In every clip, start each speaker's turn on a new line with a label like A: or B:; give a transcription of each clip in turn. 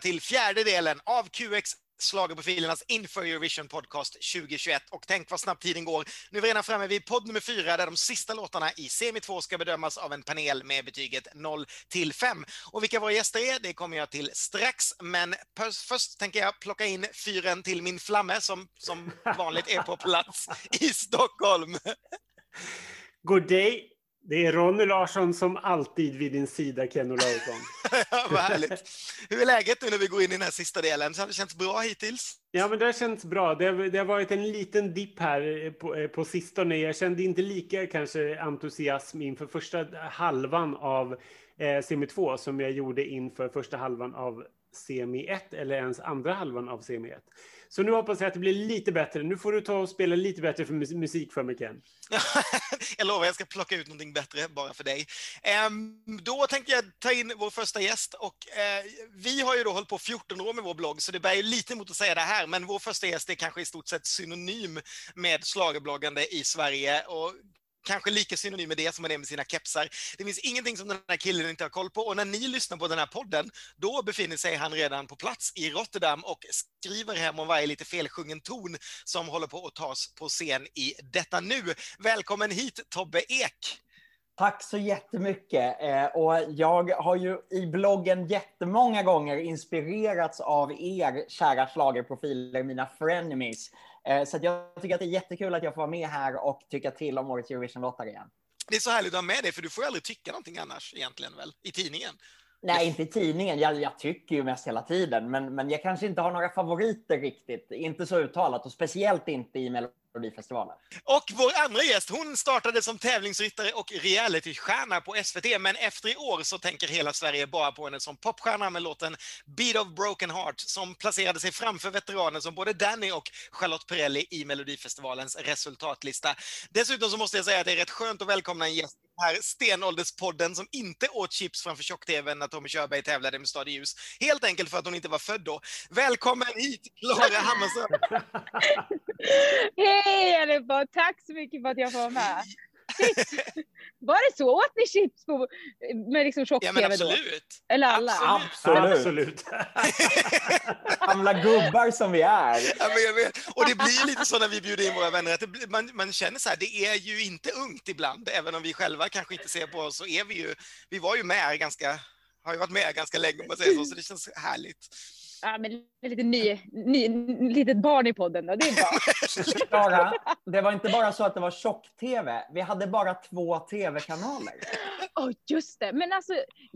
A: till fjärde delen av QX Schlagerprofilernas inför Eurovision Podcast 2021. Och tänk vad snabbt tiden går. Nu är vi redan framme vid podd nummer fyra där de sista låtarna i semi 2 ska bedömas av en panel med betyget 0 till 5. Och vilka våra gäster är, det kommer jag till strax. Men först tänker jag plocka in fyren till min flamme som som vanligt är på plats i Stockholm.
B: God day, det är Ronny Larsson som alltid vid din sida, Ken Olausson.
A: ja, vad härligt. Hur är läget nu när vi går in i den här sista delen? Så har det känts bra hittills?
B: Ja, men det har känts bra. Det har, det har varit en liten dipp här på, på sistone. Jag kände inte lika kanske entusiasm inför första halvan av eh, semi 2 som jag gjorde inför första halvan av semi 1 eller ens andra halvan av semi 1. Så nu hoppas jag att det blir lite bättre. Nu får du ta och spela lite bättre för musik för mig, Ken.
A: jag lovar, jag ska plocka ut någonting bättre bara för dig. Um, då tänkte jag ta in vår första gäst och uh, vi har ju då hållit på 14 år med vår blogg, så det bär ju lite emot att säga det här, men vår första gäst är kanske i stort sett synonym med slagerbloggande i Sverige och kanske lika synonym med det som man är med sina kepsar. Det finns ingenting som den här killen inte har koll på och när ni lyssnar på den här podden, då befinner sig han redan på plats i Rotterdam och skriver hem om varje lite felsjungen ton som håller på att tas på scen i detta nu. Välkommen hit Tobbe Ek!
C: Tack så jättemycket. Eh, och jag har ju i bloggen jättemånga gånger inspirerats av er kära schlagerprofiler, mina frenemies. Eh, så jag tycker att det är jättekul att jag får vara med här och tycka till om årets Eurovision-låtar igen.
A: Det är så härligt att ha med dig, för du får ju aldrig tycka någonting annars egentligen väl, i tidningen?
C: Nej, inte i tidningen. Jag, jag, tycker ju mest hela tiden, men, men jag kanske inte har några favoriter riktigt. Inte så uttalat och speciellt inte i Melodifestivalen.
A: Och vår andra gäst, hon startade som tävlingsryttare och realitystjärna på SVT, men efter i år så tänker hela Sverige bara på henne som popstjärna med låten Beat of Broken Heart, som placerade sig framför veteraner som både Danny och Charlotte Perrelli i Melodifestivalens resultatlista. Dessutom så måste jag säga att det är rätt skönt att välkomna en gäst här stenålderspodden som inte åt chips framför tjock-tvn när Tommy Körberg tävlade med Stad ljus. Helt enkelt för att hon inte var född då. Välkommen hit, Klara Hammarström!
D: Hej allihopa! Tack så mycket för att jag får vara med. Var det så? Åt ni chips på, med liksom tjock-tv
A: ja, absolut.
D: då? Eller alla?
C: Absolut. absolut. Gamla gubbar som vi är.
A: Ja, men jag vet. Och det blir lite så när vi bjuder in våra vänner, att det, man, man känner så här, det är ju inte ungt ibland, även om vi själva kanske inte ser på oss, så är vi ju, vi var ju med ganska, har ju varit med ganska länge om man säger så, så det känns härligt.
D: Ja, men lite ny, ny, litet barn i podden då, det är bra.
C: Klara, det var inte bara så att det var tjock-tv, vi hade bara två tv-kanaler.
D: Oh, just det, men alltså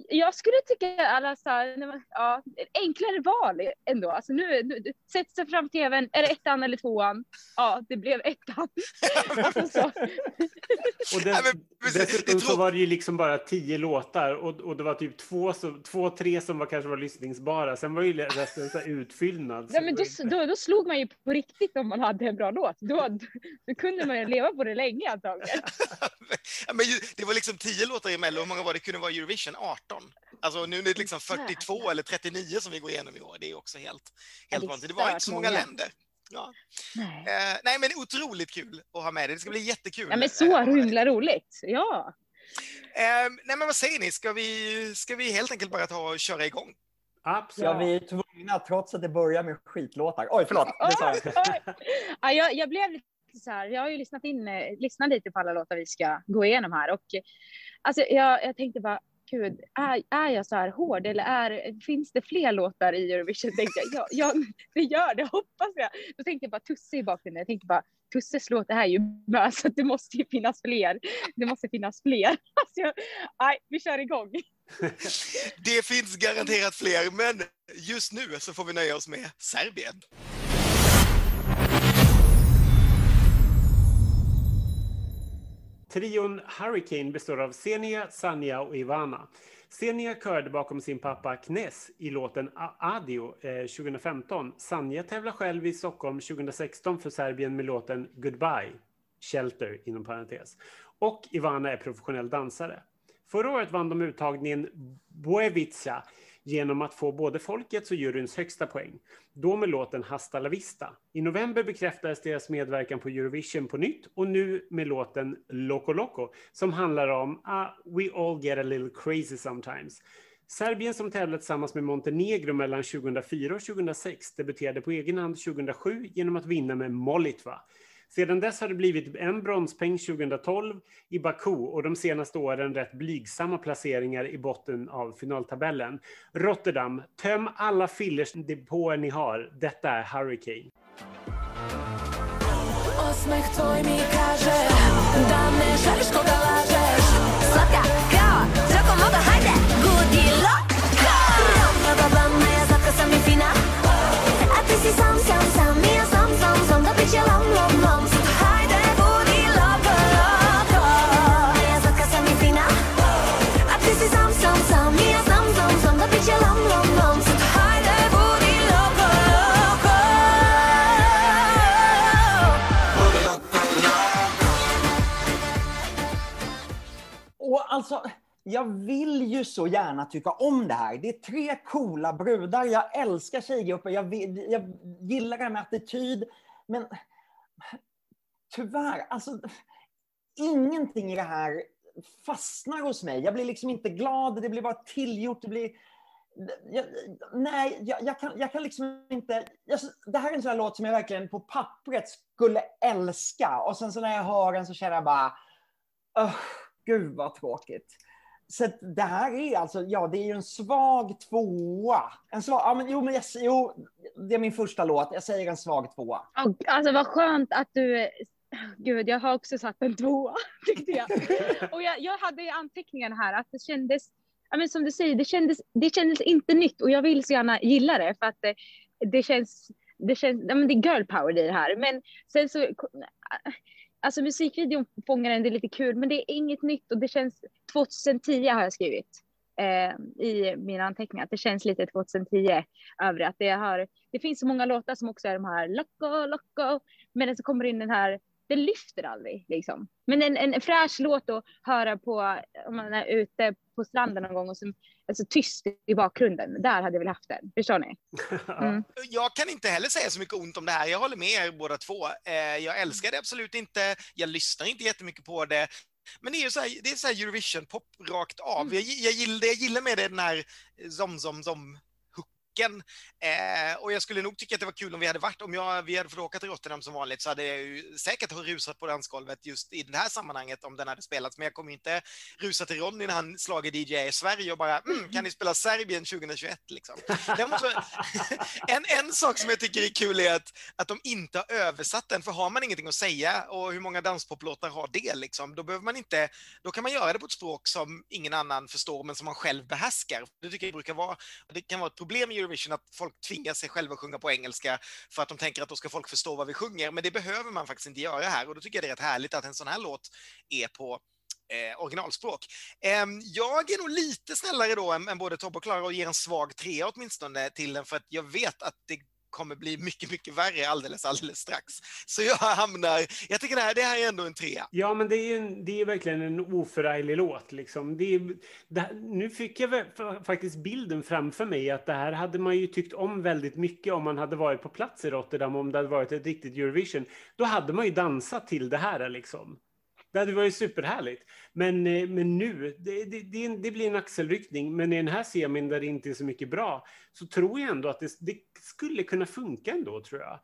D: jag skulle tycka alla så här, ja, enklare val ändå. Alltså nu, nu sätter sig fram tvn, är det ettan eller tvåan? Ja, det blev ettan. alltså, så.
B: och det, dessutom så var det ju liksom bara tio låtar och, och det var typ två, som, två, tre som var kanske var lyssningsbara. Sen var ju resten så utfyllnad.
D: Ja, men då, då, då, slog man ju på riktigt om man hade en bra låt. Då, då kunde man ju leva på det länge antagligen.
A: men det var liksom tio låtar i Mello. Hur många var det kunde vara Eurovision? 18? Alltså nu är det liksom 42 eller 39 som vi går igenom i år. Det är också helt, helt vanligt. Det var inte så många länder. Ja. Nej. Eh, nej, men otroligt kul att ha med dig. Det ska bli jättekul.
D: Ja, men så himla roligt. Ja.
A: Eh, nej, men vad säger ni? Ska vi, ska vi helt enkelt bara ta och köra igång?
C: Absolut. Ja, vi är tvungna trots att det börjar med skitlåtar. Oj, förlåt.
D: ja, jag, jag blev lite så här, jag har ju lyssnat in, eh, lyssnat lite på alla låtar vi ska gå igenom här och alltså jag, jag tänkte bara, gud, är, är jag så här hård eller är, finns det fler låtar i Eurovision? Tänkte jag, ja, det gör det, hoppas jag. Då tänkte jag bara Tusse i bakgrunden. Jag tänkte bara, Tusses låt, det är ju med, så det måste ju finnas fler. Det måste finnas fler. Alltså jag, nej, vi kör igång.
A: Det finns garanterat fler, men just nu så får vi nöja oss med Serbien.
B: Trion Hurricane består av Senia, Sanja och Ivana. Senia körde bakom sin pappa Knes i låten Adio eh, 2015. Sanja tävlar själv i Stockholm 2016 för Serbien med låten Goodbye, Shelter inom parentes. Och Ivana är professionell dansare. Förra året vann de uttagningen Buevica genom att få både folkets och juryns högsta poäng. Då med låten Hasta la vista. I november bekräftades deras medverkan på Eurovision på nytt och nu med låten Loco Loco som handlar om ah, We all get a little crazy sometimes. Serbien som tävlat tillsammans med Montenegro mellan 2004 och 2006 debuterade på egen hand 2007 genom att vinna med Molitva. Sedan dess har det blivit en bronspeng 2012 i Baku och de senaste åren rätt blygsamma placeringar i botten av finaltabellen. Rotterdam, töm alla fillers depåer ni har. Detta är Hurricane. Osmech tvoj mi kaže da ne želiš koga lažeš Slatka kao, zrako moga hajde, gudi loka Nova blama, ja slatka sam i fina A ti si sam, sam, sam, i ja sam, sam, sam Da bit će lam, lam,
C: alltså, jag vill ju så gärna tycka om det här. Det är tre coola brudar. Jag älskar tjejgrupper. Jag, vill, jag gillar det här med attityd. Men tyvärr, alltså, ingenting i det här fastnar hos mig. Jag blir liksom inte glad. Det blir bara tillgjort. Det blir... Jag, nej, jag, jag, kan, jag kan liksom inte... Jag, det här är en sån här låt som jag verkligen på pappret skulle älska. Och sen så när jag hör den så känner jag bara... Uh, gud vad tråkigt. Så det här är alltså, ja det är ju en svag tvåa. En svag, ja, men, jo, men jag, jo, det är min första låt. Jag säger en svag tvåa.
D: Alltså vad skönt att du... Gud, jag har också satt en tvåa, tyckte jag. Och jag, jag hade i anteckningarna här att det kändes, ja, men som du säger, det kändes, det kändes inte nytt och jag vill så gärna gilla det för att det, det känns, det känns, ja, men det är girl power i det här. Men sen så, alltså musikvideon fångar en, det är lite kul, men det är inget nytt och det känns 2010 har jag skrivit eh, i mina anteckningar. Att det känns lite 2010 över att det har. Det finns så många låtar som också är de här loco, loco, men så kommer in den här. Det lyfter aldrig liksom. Men en, en fräsch låt att höra på om man är ute på stranden någon gång och som alltså tyst i bakgrunden. Där hade jag väl haft den. Förstår ni?
A: Mm. Jag kan inte heller säga så mycket ont om det här. Jag håller med er båda två. Jag älskar det absolut inte. Jag lyssnar inte jättemycket på det. Men det är ju så här, det är så här Eurovision-pop rakt av. Mm. Jag, jag, gillar, det jag gillar med det den här zom, zom, zom hooken. Eh, och jag skulle nog tycka att det var kul om vi hade varit, om jag, vi hade fått åka till Rotterdam som vanligt så hade jag ju säkert rusat på dansgolvet just i det här sammanhanget om den hade spelats. Men jag kommer inte rusa till Ronny när han slager DJ i Sverige och bara mm, kan ni spela Serbien 2021 liksom. Måste, en, en sak som jag tycker är kul är att, att de inte har översatt den, för har man ingenting att säga och hur många danspoplåtar har det liksom, då behöver man inte, då kan man göra det på ett språk som ingen annan förstår men som man själv behärskar. Det tycker jag brukar vara, det kan vara ett problem i Eurovision att folk tvingar sig själva att sjunga på engelska för att de tänker att då ska folk förstå vad vi sjunger. Men det behöver man faktiskt inte göra här och då tycker jag det är rätt härligt att en sån här låt är på eh, originalspråk. Eh, jag är nog lite snällare då än, än både Tobbe och Klara och ger en svag trea åtminstone till den för att jag vet att det kommer bli mycket, mycket värre alldeles, alldeles strax. Så jag hamnar, jag tycker det här, det här är ändå en trea.
B: Ja, men det är, en, det är verkligen en oförarglig låt. Liksom. Det är, det, nu fick jag faktiskt bilden framför mig att det här hade man ju tyckt om väldigt mycket om man hade varit på plats i Rotterdam, om det hade varit ett riktigt Eurovision. Då hade man ju dansat till det här liksom. Det hade varit superhärligt. Men, eh, men nu, det, det, det, det, blir en axelryckning. Men i den här semin där det inte är så mycket bra, så tror jag ändå att det, det skulle kunna funka ändå, tror jag.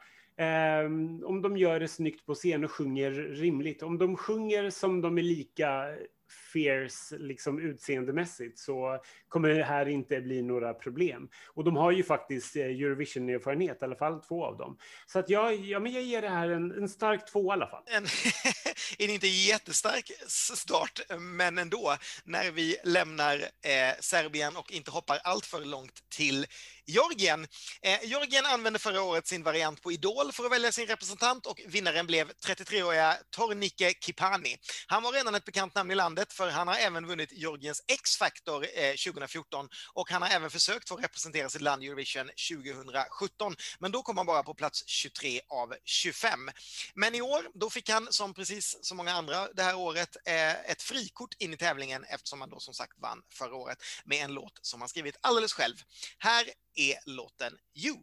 B: Um, om de gör det snyggt på scen och sjunger rimligt. Om de sjunger som de är lika fierce liksom utseendemässigt så kommer det här inte bli några problem. Och de har ju faktiskt eh, Eurovision-erfarenhet, i alla fall två av dem. Så att jag, ja, men jag ger det här en, en stark två i alla fall.
A: En, en inte jättestark start, men ändå, när vi lämnar eh, Serbien och inte hoppar allt för långt till Georgien. Eh, Georgien använde förra året sin variant på Idol för att välja sin representant och vinnaren blev 33-åriga Tornike Kipani. Han var redan ett bekant namn i landet för han har även vunnit Georgiens X-Factor eh, 2014 och han har även försökt få representera sitt land i Eurovision 2017. Men då kom han bara på plats 23 av 25. Men i år, då fick han som precis som många andra det här året eh, ett frikort in i tävlingen eftersom han då som sagt vann förra året med en låt som han skrivit alldeles själv. Här är låten You.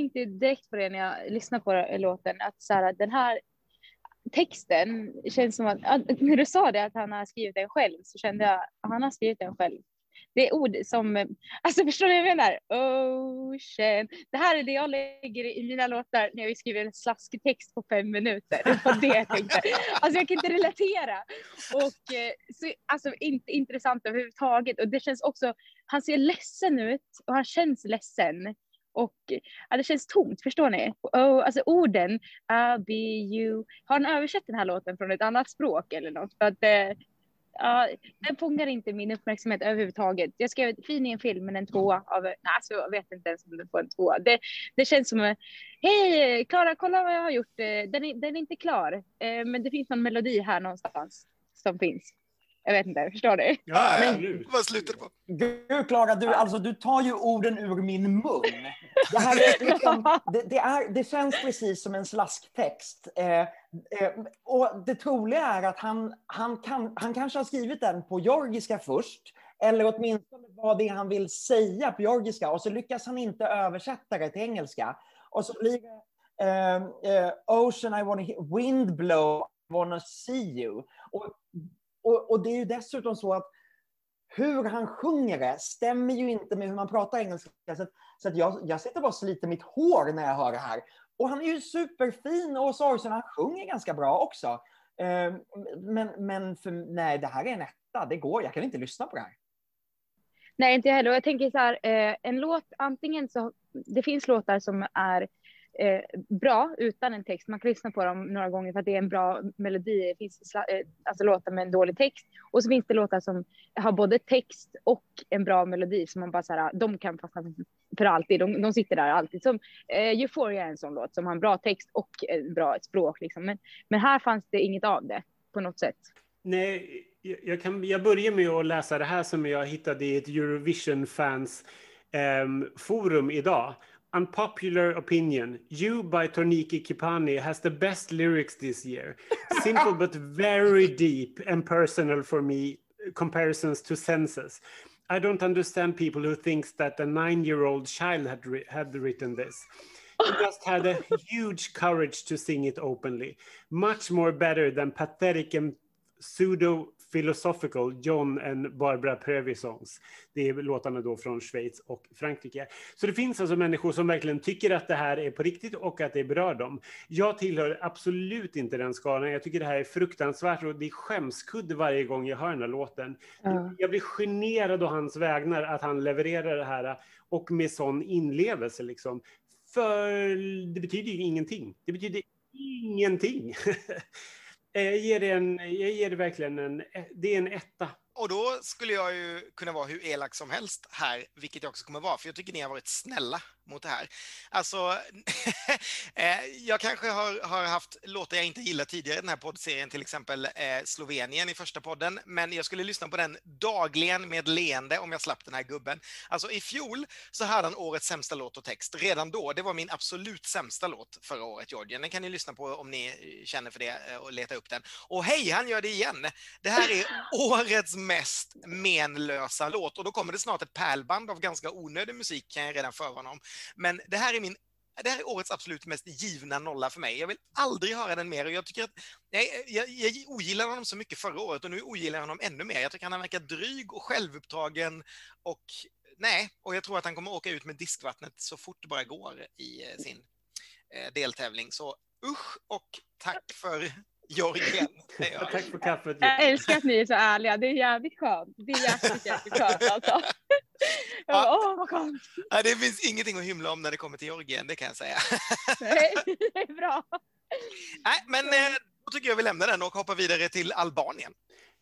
D: Tänkte direkt på det när jag lyssnade på låten, att så här, den här texten känns som att, när du sa det att han har skrivit den själv, så kände jag att han har skrivit den själv. Det är ord som, alltså förstår du vad jag menar? Ocean. Det här är det jag lägger i mina låtar när jag skriver en slaskig text på fem minuter. Det var det jag tänkte. Alltså jag kan inte relatera. Och eh, så, alltså inte intressant överhuvudtaget. Och det känns också, han ser ledsen ut och han känns ledsen. Och ja, det känns tomt, förstår ni? Oh, alltså orden, I'll be you. Har han översatt den här låten från ett annat språk eller något? För att, eh, ja, den fångar inte min uppmärksamhet överhuvudtaget. Jag skrev fin i en film, men en tvåa av, nej, alltså, jag vet inte ens om den får en tvåa. Det, det känns som, hej Klara, kolla vad jag har gjort. Eh, den är, den är inte klar, eh, men det finns någon melodi här någonstans som finns. Jag vet inte, förstår du?
B: Ja,
A: Men-. Vad slutar på?
C: Gud, Klara, du, alltså, du tar ju orden ur min mun. Det, här är liksom, det, det, är, det känns precis som en slasktext. Eh, eh, och det troliga är att han, han, kan, han kanske har skrivit den på georgiska först, eller åtminstone vad det är han vill säga på georgiska, och så lyckas han inte översätta det till engelska. Och så blir det eh, eh, Ocean, I wanna hear, Wind blow, I wanna see you. Och, och, och det är ju dessutom så att hur han sjunger det stämmer ju inte med hur man pratar engelska. Så, att, så att jag, jag sitter bara och sliter mitt hår när jag hör det här. Och han är ju superfin och sorgsen. Han sjunger ganska bra också. Eh, men men för, nej, det här är en etta. Det går. Jag kan inte lyssna på det här.
D: Nej, inte jag heller. Och jag tänker så här, eh, en låt, antingen så, det finns låtar som är eh, bra utan en text. Man kan lyssna på dem några gånger för att det är en bra melodi. Det finns eh, alltså låtar med en dålig text. Och så finns det låtar som har både text och en bra melodi som man bara så här, ah, de kan fastna för alltid. De, de sitter där alltid. Som eh, Euphoria är en sån låt som har en bra text och en bra språk liksom. Men, men här fanns det inget av det på något sätt.
B: Nej, jag, kan, jag börjar med att läsa det här som jag hittade i ett Eurovision-fans eh, forum idag. Unpopular opinion. You by Torniki Kipani has the best lyrics this year. Simple but very deep and personal for me comparisons to senses. I don't understand people who thinks that a nine-year-old child had, had written this. You just had a huge courage to sing it openly. Much more better than pathetic and pseudo philosophical John and Barbara Previ songs. Det är låtarna då från Schweiz och Frankrike. Så det finns alltså människor som verkligen tycker att det här är på riktigt och att det berör dem. Jag tillhör absolut inte den skalan. Jag tycker det här är fruktansvärt och det är skämskudde varje gång jag hör den här låten.
D: Ja.
B: Jag blir generad å hans vägnar att han levererar det här och med sån inlevelse liksom. För det betyder ju ingenting. Det betyder ingenting. Jag ger det, en, jag ger det verkligen en, e, det är en etta.
A: Och då skulle jag ju kunna vara hur elak som helst här, vilket jag också kommer vara, för jag tycker ni har varit snälla mot det här. Alltså, eh, jag kanske har, har haft låtar jag inte gillat tidigare i den här poddserien, till exempel eh, Slovenien i första podden, men jag skulle lyssna på den dagligen med leende om jag slapp den här gubben. Alltså i fjol så hade han årets sämsta låt och text redan då. Det var min absolut sämsta låt förra året, Georgien. Den kan ni lyssna på om ni eh, känner för det eh, och leta upp den. Och hej, han gör det igen! Det här är årets mest menlösa låt och då kommer det snart ett pärlband av ganska onödig musik kan jag redan förvarna om. Men det här är min det här är årets absolut mest givna nolla för mig. Jag vill aldrig höra den mer och jag tycker att jag, jag, jag ogillar honom så mycket förra året och nu ogillar jag honom ännu mer. Jag tycker han verkar dryg och självupptagen och nej, och jag tror att han kommer åka ut med diskvattnet så fort det bara går i eh, sin eh, deltävling. Så usch och tack för Jörgen.
B: Tack för kaffet.
D: Jag älskar att ni är så ärliga. Det är jävligt skönt. Det är jäkligt, jäkligt skönt alltså. Bara, Åh, vad skönt.
A: Nej, det finns ingenting att hymla om när det kommer till Georgien, det kan jag säga.
D: Nej, Det är bra.
A: Nej, men eh, då tycker jag vi lämnar den och hoppar vidare till Albanien.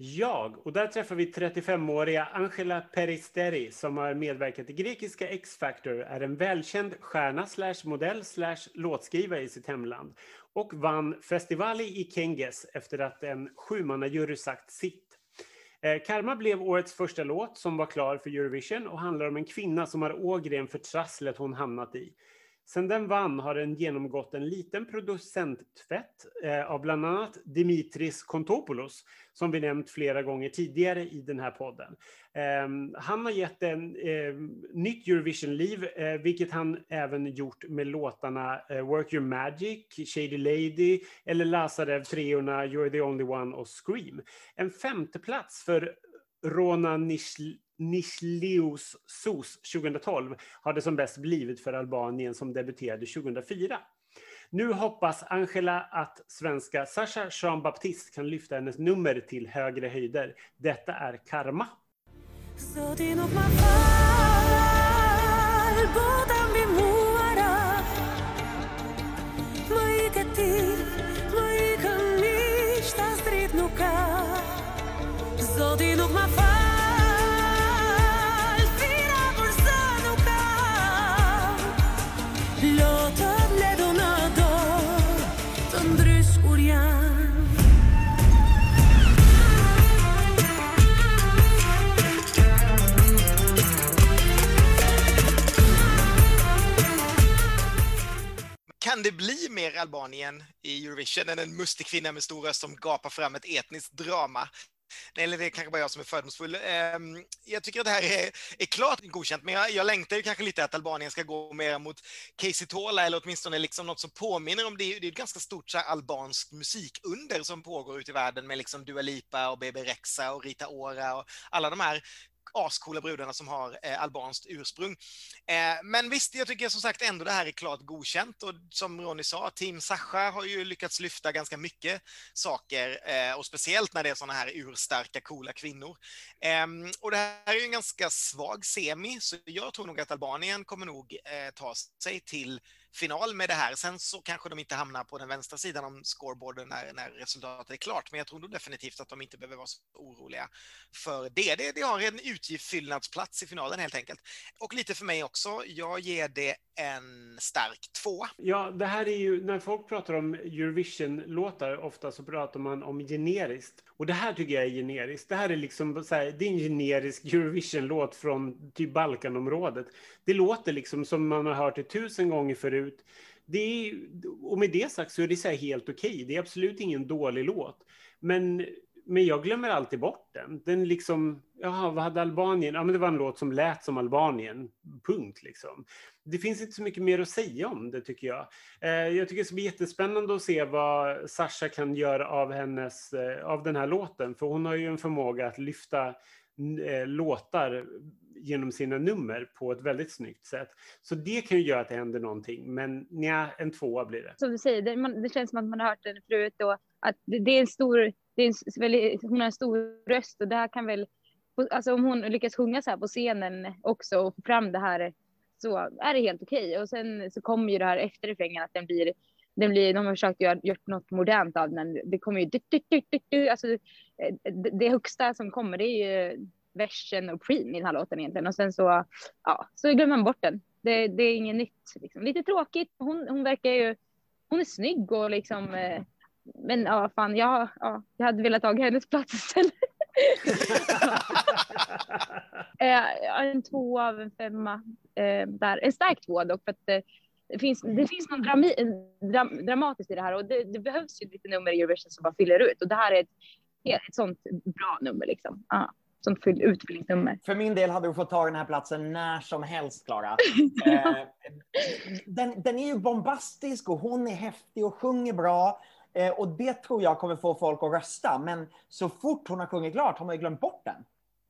B: Jag, och där träffar vi 35-åriga Angela Peristeri som har medverkat i grekiska X-Factor, är en välkänd stjärna slash modell slash låtskrivare i sitt hemland och vann Festivali i Kenges efter att en sjumannajury sagt sitt. Eh, Karma blev årets första låt som var klar för Eurovision och handlar om en kvinna som har ågren för trasslet hon hamnat i. Sen den vann har den genomgått en liten producenttvätt eh, av bland annat Dimitris Kontopoulos, som vi nämnt flera gånger tidigare i den här podden. Ehm, han har gett en ehm, nytt Eurovision-liv, eh, vilket han även gjort med låtarna eh, Work Your Magic, Shady Lady eller Lazarev-treorna You're the Only One och Scream. En femteplats för Rona Nishl Nishlius Sos 2012 har det som bäst blivit för Albanien som debuterade 2004. Nu hoppas Angela att svenska Sasha Jean-Baptiste kan lyfta hennes nummer till högre höjder. Detta är Karma.
E: Zodinok mafal, ma bimuara.
A: Kan det bli mer Albanien i Eurovision än en mustig kvinna med stor röst som gapar fram ett etniskt drama? Nej, Eller det är kanske bara jag som är fördomsfull. Ehm, jag tycker att det här är, är klart godkänt, men jag, jag längtar ju kanske lite att Albanien ska gå mer mot Casey Tola eller åtminstone liksom något som påminner om det. Det är ett ganska stort så här, albanskt musikunder som pågår ute i världen med liksom Dua Lipa och Bebe Rexa och Rita Ora och alla de här ascoola brudarna som har eh, albanskt ursprung. Eh, men visst, jag tycker som sagt ändå det här är klart godkänt och som Ronny sa, Team Sasha har ju lyckats lyfta ganska mycket saker eh, och speciellt när det är sådana här urstarka, coola kvinnor. Ehm, och det här är ju en ganska svag semi, så jag tror nog att Albanien kommer nog eh, ta sig till final med det här. Sen så kanske de inte hamnar på den vänstra sidan om scoreboarden när, när resultatet är klart, men jag tror nog definitivt att de inte behöver vara så oroliga för det. Det, det har en utgiftsfyllnadsplats i finalen helt enkelt. Och lite för mig också. Jag ger det en stark tvåa.
B: Ja, det här är ju, när folk pratar om Eurovision-låtar, ofta så pratar man om generiskt. Och det här tycker jag är generiskt. Det här är liksom så här, det är en generisk Eurovision-låt från typ Balkanområdet. Det låter liksom som man har hört det tusen gånger förut. Det är, och med det sagt så är det så här helt okej. Det är absolut ingen dålig låt. Men men jag glömmer alltid bort den. Den liksom, jaha, vad hade Albanien? Ja, men det var en låt som lät som Albanien. Punkt liksom. Det finns inte så mycket mer att säga om det tycker jag. Eh, jag tycker det ska bli jättespännande att se vad Sasha kan göra av hennes, eh, av den här låten. För hon har ju en förmåga att lyfta eh, låtar genom sina nummer på ett väldigt snyggt sätt. Så det kan ju göra att det händer någonting. Men nja, en tvåa blir det.
D: Som du säger, det, man, det känns som att man har hört den förut och att det, det är en stor, det är en, väldigt, hon har en stor röst och det här kan väl, alltså om hon lyckas sjunga så här på scenen också och få fram det här så är det helt okej. Och sen så kommer ju det här efter refrängen att den blir, den blir, de har försökt göra gjort något modernt av den. Det kommer ju, du, du, du, du, du, alltså eh, det, det högsta som kommer det är ju versen och preen i den här låten egentligen och sen så, ja, så glömmer man bort den. Det, det är inget nytt. Liksom. Lite tråkigt. Hon, hon verkar ju, hon är snygg och liksom, eh, men ja, fan, jag, ja, jag hade velat ta hennes plats istället. eh, en två av en femma eh, där. En stark två dock för att eh, det finns, det finns något drami, dram, dramatiskt i det här och det, det behövs ju lite nummer i Eurovision som bara fyller ut och det här är ett, ett sånt bra nummer liksom. Ja, sånt fyll, utfyllningsnummer.
C: För min del hade du fått ta den här platsen när som helst, Klara. Eh, den, den är ju bombastisk och hon är häftig och sjunger bra. Eh, och det tror jag kommer få folk att rösta. Men så fort hon har sjungit klart har man ju glömt bort den.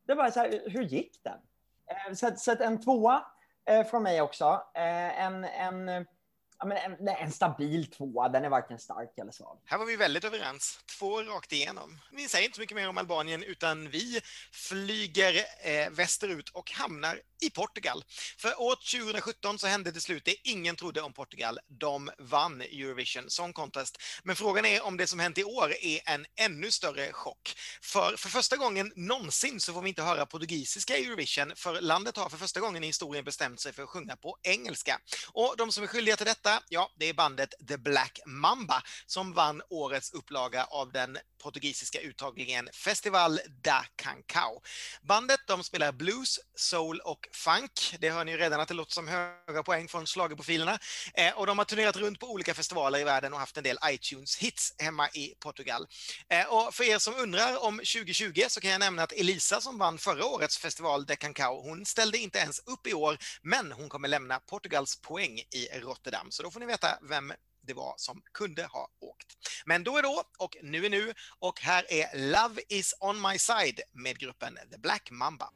C: Det var så här, hur gick den? Eh, så, att- så att en tvåa eh, från mig också. Eh, en, en, en, en stabil tvåa. Den är varken stark eller svag.
A: Här var vi väldigt överens. Två rakt igenom. Vi säger inte så mycket mer om Albanien utan vi flyger eh, västerut och hamnar i Portugal. För år 2017 så hände det slut det ingen trodde om Portugal. De vann Eurovision Song Contest. Men frågan är om det som hänt i år är en ännu större chock. För, för första gången någonsin så får vi inte höra portugisiska i Eurovision för landet har för första gången i historien bestämt sig för att sjunga på engelska. Och de som är skyldiga till detta, ja, det är bandet The Black Mamba som vann årets upplaga av den portugisiska uttagningen Festival da Cancao. Bandet de spelar blues, soul och funk. Det hör ni ju redan att det låter som höga poäng från schlagerprofilerna. Eh, och de har turnerat runt på olika festivaler i världen och haft en del iTunes-hits hemma i Portugal. Eh, och för er som undrar om 2020 så kan jag nämna att Elisa som vann förra årets festival de Cancao, hon ställde inte ens upp i år, men hon kommer lämna Portugals poäng i Rotterdam. Så då får ni veta vem det var som kunde ha åkt. Men då är då och nu är nu och här är Love is on my side med gruppen The Black Mamba.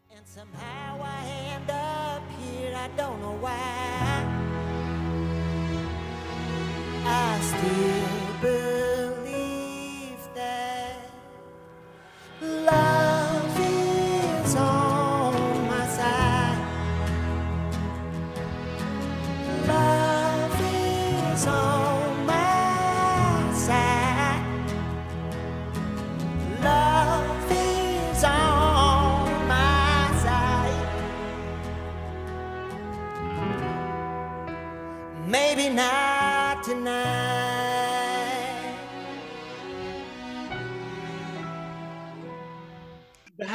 E: I still believe that love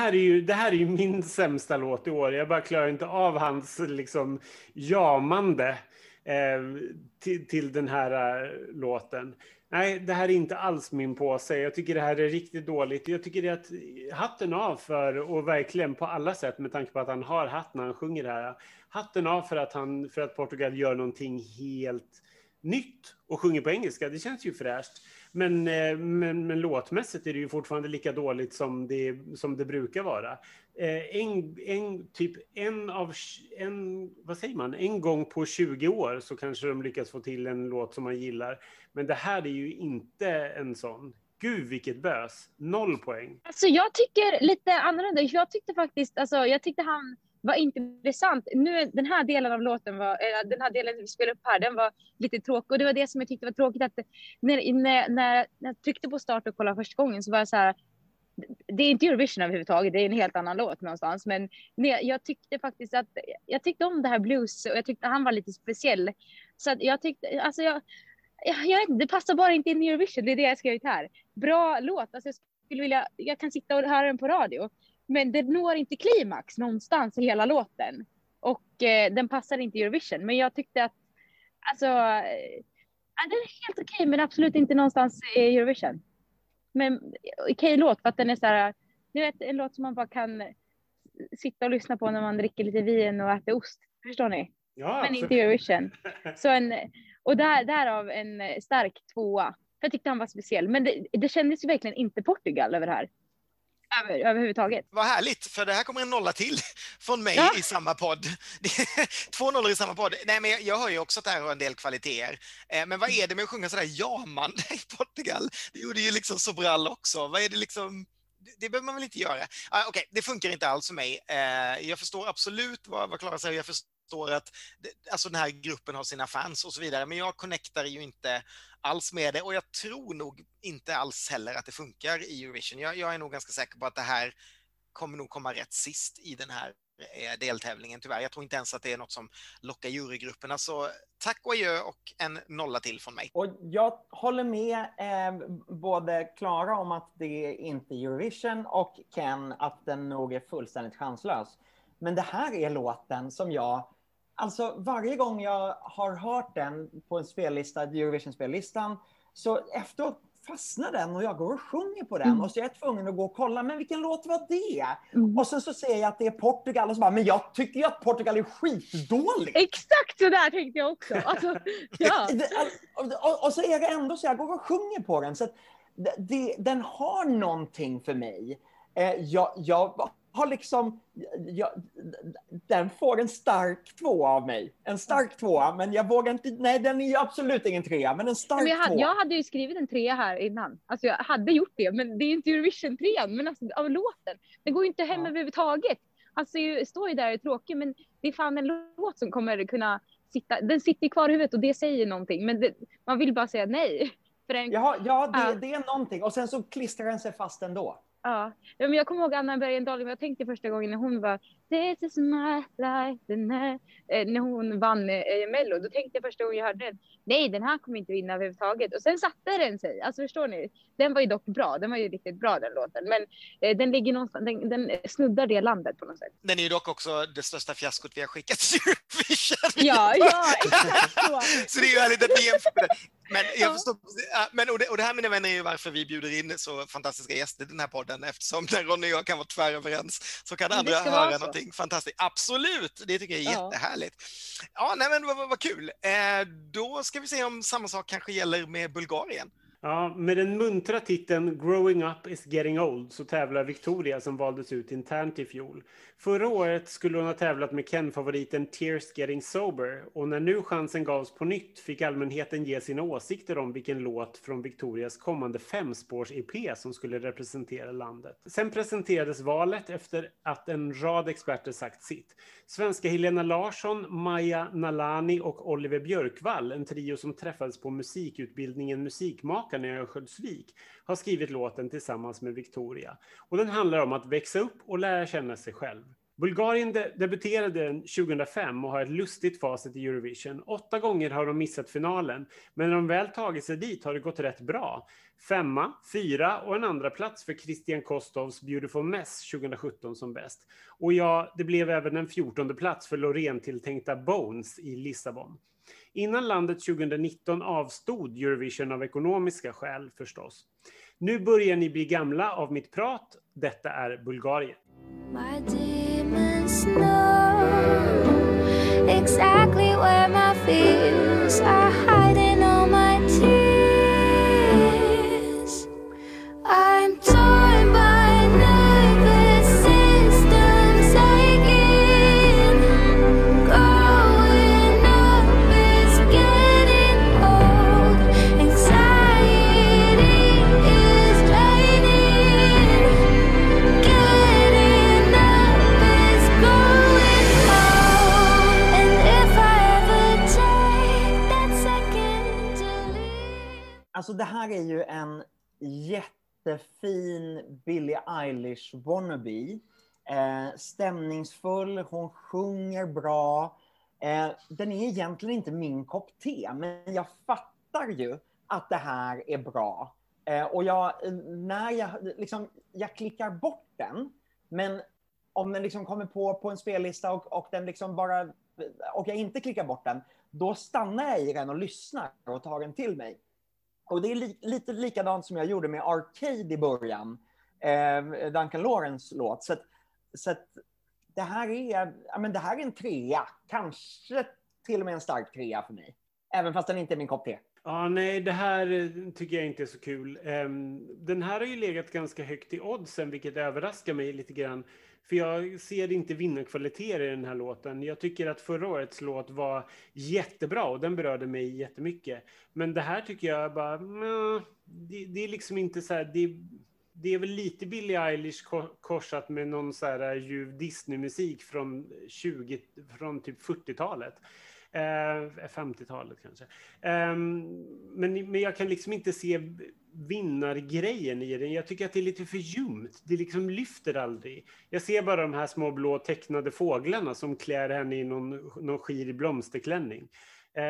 B: här, är ju, det här är ju min sämsta låt i år. Jag bara klarar inte av hans liksom jamande eh, till, till den här eh, låten. Nej, det här är inte alls min påse. Jag tycker det här är riktigt dåligt. Jag tycker det är att hatten av för, och verkligen på alla sätt med tanke på att han har hatt när han sjunger det här. Hatten av för att, han, för att Portugal gör någonting helt nytt och sjunger på engelska. Det känns ju fräscht. Men, eh, men, men låtmässigt är det ju fortfarande lika dåligt som det, som det brukar vara. Eh, en, en, typ en av, en, vad säger man, en gång på 20 år så kanske de lyckas få till en låt som man gillar. Men det här är ju inte en sån. Gud vilket bös. Noll poäng.
D: Alltså jag tycker lite annorlunda. Jag tyckte faktiskt, alltså jag tyckte han vad intressant. Nu, den här delen av låten var, eller den här delen vi spelade upp här, den var lite tråkig. Och det var det som jag tyckte var tråkigt att när, när, när jag tryckte på start och kollade första gången så var jag så här, det är inte Eurovision överhuvudtaget, det är en helt annan låt någonstans. Men nej, jag tyckte faktiskt att, jag tyckte om det här blues och jag tyckte han var lite speciell. Så att jag tyckte, alltså jag, jag, jag vet inte, det passar bara inte in i Eurovision, det är det jag skrivit här. Bra låt, alltså jag skulle vilja, jag kan sitta och höra den på radio. Men det når inte klimax någonstans i hela låten. Och eh, den passar inte Eurovision. Men jag tyckte att, alltså, eh, ja, den är helt okej men absolut inte någonstans i Eurovision. Men okej låt för att den är så här, ni vet en låt som man bara kan sitta och lyssna på när man dricker lite vin och äter ost. Förstår ni?
B: Ja,
D: Men inte Eurovision. Så en, och där, därav en stark tvåa. För jag tyckte han var speciell. Men det, det kändes ju verkligen inte Portugal över det här. Över, överhuvudtaget.
A: Vad härligt, för det här kommer en nolla till från mig
D: Ja.
A: i samma podd. Två nollor i samma podd. Nej, men jag- jag hör ju också att det här har en del kvaliteter. Eh, Men vad är det med att sjunga sådär jamande i Portugal? Det gjorde ju liksom Sobral också. Vad är det liksom? Det- behöver man väl inte göra? Ah, Okej, det funkar inte alls för mig. Eh, Jag förstår absolut vad, vad Klara säger. Jag förstår att alltså den här gruppen har sina fans och så vidare, men jag connectar ju inte alls med det och jag tror nog inte alls heller att det funkar i Eurovision. Jag, jag är nog ganska säker på att det här kommer nog komma rätt sist i den här eh, deltävlingen tyvärr. Jag tror inte ens att det är något som lockar jurygrupperna. Så alltså, tack och adjö och en nolla till från mig.
C: Och jag håller med eh, både Klara om att det inte är Eurovision och Ken att den nog är fullständigt chanslös. Men det här är låten som jag, alltså varje gång jag har hört den på en spellista, Eurovision-spellistan, så efteråt fastnar den och jag går och sjunger på den
D: Mm.
C: och så är jag tvungen att gå och kolla, men vilken låt var det?
D: Mm.
C: Och sen så ser jag att det är Portugal och så bara, men jag tycker ju att Portugal är skitdåligt.
D: Exakt så där tänkte jag också. Alltså, ja.
C: Och- och, så är det ändå så jag går och sjunger på den. Så det, den har någonting för mig. Eh, jag, jag har liksom, jag, den får en stark två av mig. En stark tvåa, men jag vågar inte, nej den är ju absolut ingen trea, men en stark
D: Men jag, hade,
C: tvåa.
D: jag hade ju skrivit en trea här innan. Alltså jag hade gjort det, men det är ju inte Eurovision-trean. Men alltså av låten. Den går ju inte hem
C: Ja.
D: överhuvudtaget. Alltså ju, står ju där och är tråkig, men det är fan en låt som kommer kunna sitta. Den sitter kvar i huvudet och det säger någonting. Men det, man vill bara säga nej. För den,
C: Ja, ja,
D: Ja.
C: det, det är någonting. Och sen så klistrar den sig fast ändå.
D: Ja, Ja, men jag kommer ihåg Anna Bergendahl, jag tänkte första gången när hon var This is my life, den här, eh, när hon vann eh, Mello, då tänkte jag första gången jag hörde den, nej den här kommer inte vinna överhuvudtaget. Och sen satte den sig, alltså förstår ni? Den var ju dock bra, den var ju riktigt bra den låten, men eh, den ligger någonstans, den, den snuddar det landet på något sätt.
A: Den är ju dock också det största fiaskot vi har skickat till Eurovision.
D: Ja, ja, exakt så.
A: Så det är ju härligt att ni jämför med det. Men jag
D: Ja.
A: förstår, men och det, och det här mina vänner är ju varför vi bjuder in så fantastiska gäster i den här podden eftersom när Ronny och jag kan vara tväröverens så kan andra höra
D: så.
A: Någonting fantastiskt. Absolut, det tycker jag är
D: Ja.
A: jättehärligt. Ja, nej men vad, vad, vad kul. Eh, då ska vi se om samma sak kanske gäller med Bulgarien.
B: Ja, med den muntra titeln Growing Up is Getting Old så tävlar Victoria som valdes ut internt i fjol. Förra året skulle hon ha tävlat med Ken-favoriten Tears Getting Sober och när nu chansen gavs på nytt fick allmänheten ge sina åsikter om vilken låt från Victorias kommande femspårs-EP som skulle representera landet. Sen presenterades valet efter att en rad experter sagt sitt. Svenska Helena Larsson, Maja Nalani och Oliver Björkvall, en trio som träffades på musikutbildningen Musikmakarna i Örnsköldsvik, har skrivit låten tillsammans med Victoria. Och den handlar om att växa upp och lära känna sig själv. Bulgarien de debuterade 2005 och har ett lustigt facit i Eurovision. Åtta gånger har de missat finalen, men när de väl tagit sig dit har det gått rätt bra. Femma, fyra och en andra plats för Christian Kostovs Beautiful Mess 2017 som bäst. Och ja, det blev även en fjortonde plats för Loreen-tilltänkta Bones i Lissabon. Innan landet 2019 avstod Eurovision av ekonomiska skäl förstås. Nu börjar ni bli gamla av mitt prat. Detta är Bulgarien.
F: My demons know exactly where my fears are
C: det här är ju en jättefin Billie Eilish wannabe. Eh, stämningsfull, hon sjunger bra. Eh, den är egentligen inte min kopp te, men jag fattar ju att det här är bra. Eh, och jag, när jag, liksom, jag klickar bort den, men om den liksom kommer på på en spellista och, och den liksom bara, och jag inte klickar bort den, då stannar jag i den och lyssnar och tar den till mig. Och det är li lite likadant som jag gjorde med Arcade i början, eh, Duncan Lawrence låt. Så, att, så att det här är, ja, men det här är en trea, kanske till och med en stark trea för mig. Även fast den inte är min kopp te.
B: Ja, nej, det här eh, tycker jag inte är så kul. Ehm, den här har ju legat ganska högt i oddsen, vilket överraskar mig lite grann. För jag ser inte vinnarkvaliteter i den här låten. Jag tycker att förra årets låt var jättebra och den berörde mig jättemycket. Men det här tycker jag bara, det, det är liksom inte så här, det, det är väl lite Billie Eilish korsat med någon så här ljuv Disney-musik från 20, från typ 40-talet. Eh, 50-talet kanske. Eh, men, men jag kan liksom inte se vinnargrejen i den. Jag tycker att det är lite för ljumt. Det liksom lyfter aldrig. Jag ser bara de här små blå tecknade fåglarna som klär henne i någon, någon skir blomsterklänning. Eh,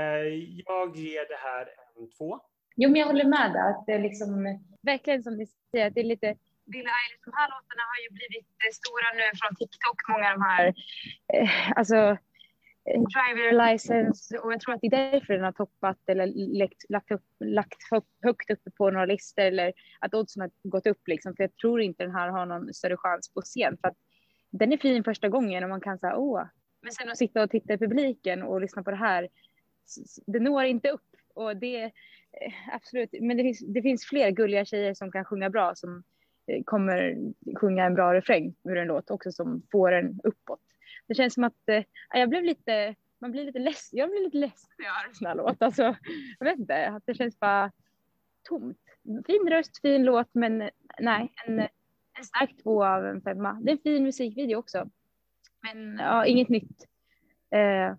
B: jag ger det här en två.
D: Jo, men jag håller med där. Att det är liksom, verkligen som ni säger, att det är lite Billie Eilish, de här låtarna har ju blivit eh, stora nu från TikTok, många av de här, eh, alltså driver license. och jag tror att det är därför den har toppat eller lagt, lagt, upp, lagt högt, uppe på några listor eller att oddsen har gått upp liksom, för jag tror inte den här har någon större chans på scen. För att den är fin första gången och man kan säga åh, men sen att sitta och titta i publiken och lyssna på det här, det når inte upp. Och det eh, absolut, men det finns, det finns fler gulliga tjejer som kan sjunga bra som eh, kommer sjunga en bra refräng ur en låt också som får en uppåt. Det känns som att eh, jag blev lite, man blir lite ledsen, jag blir lite ledsen när jag hör en sån här låt. Alltså, jag vet inte, att det känns bara tomt. Fin röst, fin låt, men eh, nej, en, en stark två av en femma. Det är en fin musikvideo också. Men ja, inget nytt. Eh,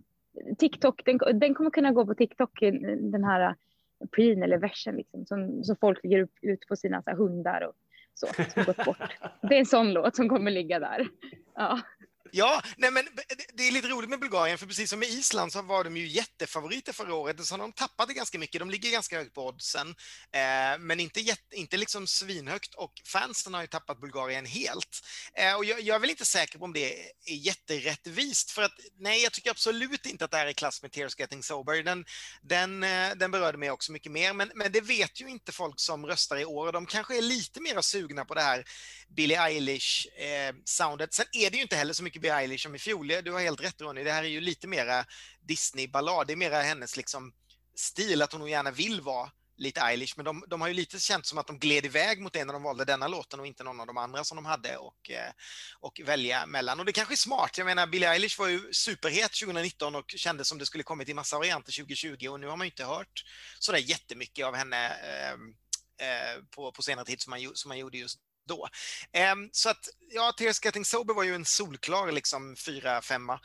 D: TikTok, den, den kommer kunna gå på TikTok, den här preen eller versen liksom, som, som folk lägger upp, ut på sina så här, hundar och Så, som gått bort. Det är en sån låt som kommer ligga där. Ja.
A: Ja, nej men det- är lite roligt med Bulgarien, för precis som med Island så var de ju jättefavoriter förra året. Så har de tappade ganska mycket. De ligger ganska högt på oddsen, eh, men inte, jätte, inte liksom svinhögt. Och fansen har ju tappat Bulgarien helt. Eh, och jag, jag är väl inte säker på om det är jätterättvist, för att nej, jag tycker absolut inte att det här är klass med Tears Getting Sober. Den, den, eh, den berörde mig också mycket mer, men, men det vet ju inte folk som röstar i år. Och de kanske är lite mer sugna på det här Billie Eilish-soundet. Eh, Sen är det ju inte heller så mycket Billie Eilish som i fjol. Du har helt rätt Ronny, det här är ju lite mera Disney-ballad. Det är mera hennes liksom stil, att hon nog gärna vill vara lite Eilish, men de, de har ju lite känt som att de gled iväg mot det när de valde denna låten och inte någon av de andra som de hade och, eh, och välja mellan. Och det kanske är smart. Jag menar, Billie Eilish var ju superhet 2019 och kändes som det skulle kommit i massa varianter 2020 och nu har man ju inte hört sådär jättemycket av henne eh, eh, på, på senare tid som man, som man gjorde just då. Ehm, så att, ja, Tears Getting Sober var ju en solklar liksom fyra, femma.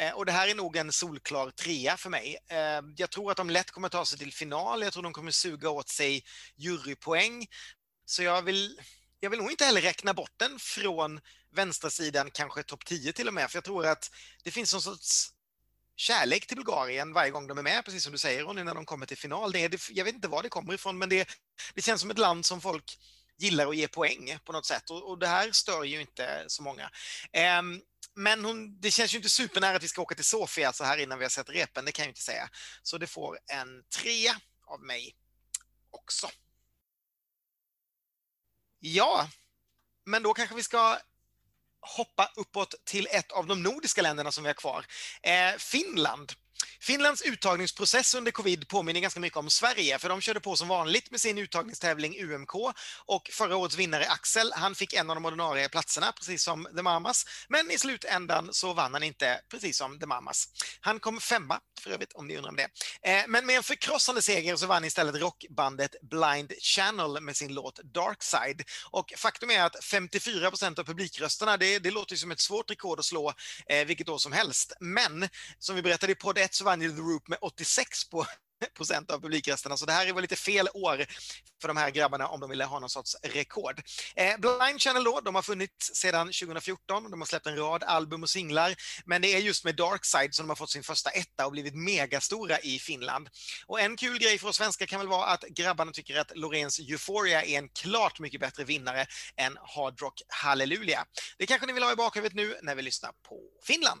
A: Eh, och det här är nog en solklar trea för mig. Eh, jag tror att de lätt kommer ta sig till final. Jag tror de kommer suga åt sig jurypoäng. Så jag vill, jag vill nog inte heller räkna bort den från vänstra sidan, kanske topp 10 till och med, för jag tror att det finns någon sorts kärlek till Bulgarien varje gång de är med, precis som du säger Ronny, när de kommer till final. Det är, jag vet inte var det kommer ifrån, men det, det känns som ett land som folk gillar att ge poäng på något sätt och, och det här stör ju inte så många. Um, men hon, det känns ju inte supernära att vi ska åka till Sofia så här innan vi har sett repen, det kan jag inte säga. Så det får en trea av mig också. Ja, men då kanske vi ska hoppa uppåt till ett av de nordiska länderna som vi har kvar. Eh, Finland. Finlands uttagningsprocess under covid påminner ganska mycket om Sverige, för de körde på som vanligt med sin uttagningstävling UMK och förra årets vinnare Axel, han fick en av de ordinarie platserna, precis som The Mamas, men i slutändan så vann han inte, precis som The Mamas. Han kom femma, för övrigt, om ni undrar om det. Eh, men med en förkrossande seger så vann istället rockbandet Blind Channel med sin låt Dark Side. Och faktum är att 54 procent av publikrösterna, det, det låter ju som ett svårt rekord att slå eh, vilket år som helst. Men som vi berättade i podd Rätt så vann ju The Roop med 86 på procent av publikrösterna, så det här var lite fel år för de här grabbarna om de ville ha någon sorts rekord. Eh, Blind Channel då, de har funnits sedan 2014, de har släppt en rad album och singlar, men det är just med Darkside som de har fått sin första etta och blivit megastora i Finland. Och en kul grej för oss svenskar kan väl vara att grabbarna tycker att Lorens Euphoria är en klart mycket bättre vinnare än Hard Rock Hallelujah. Det kanske ni vill ha i bakhuvudet nu när vi lyssnar på Finland.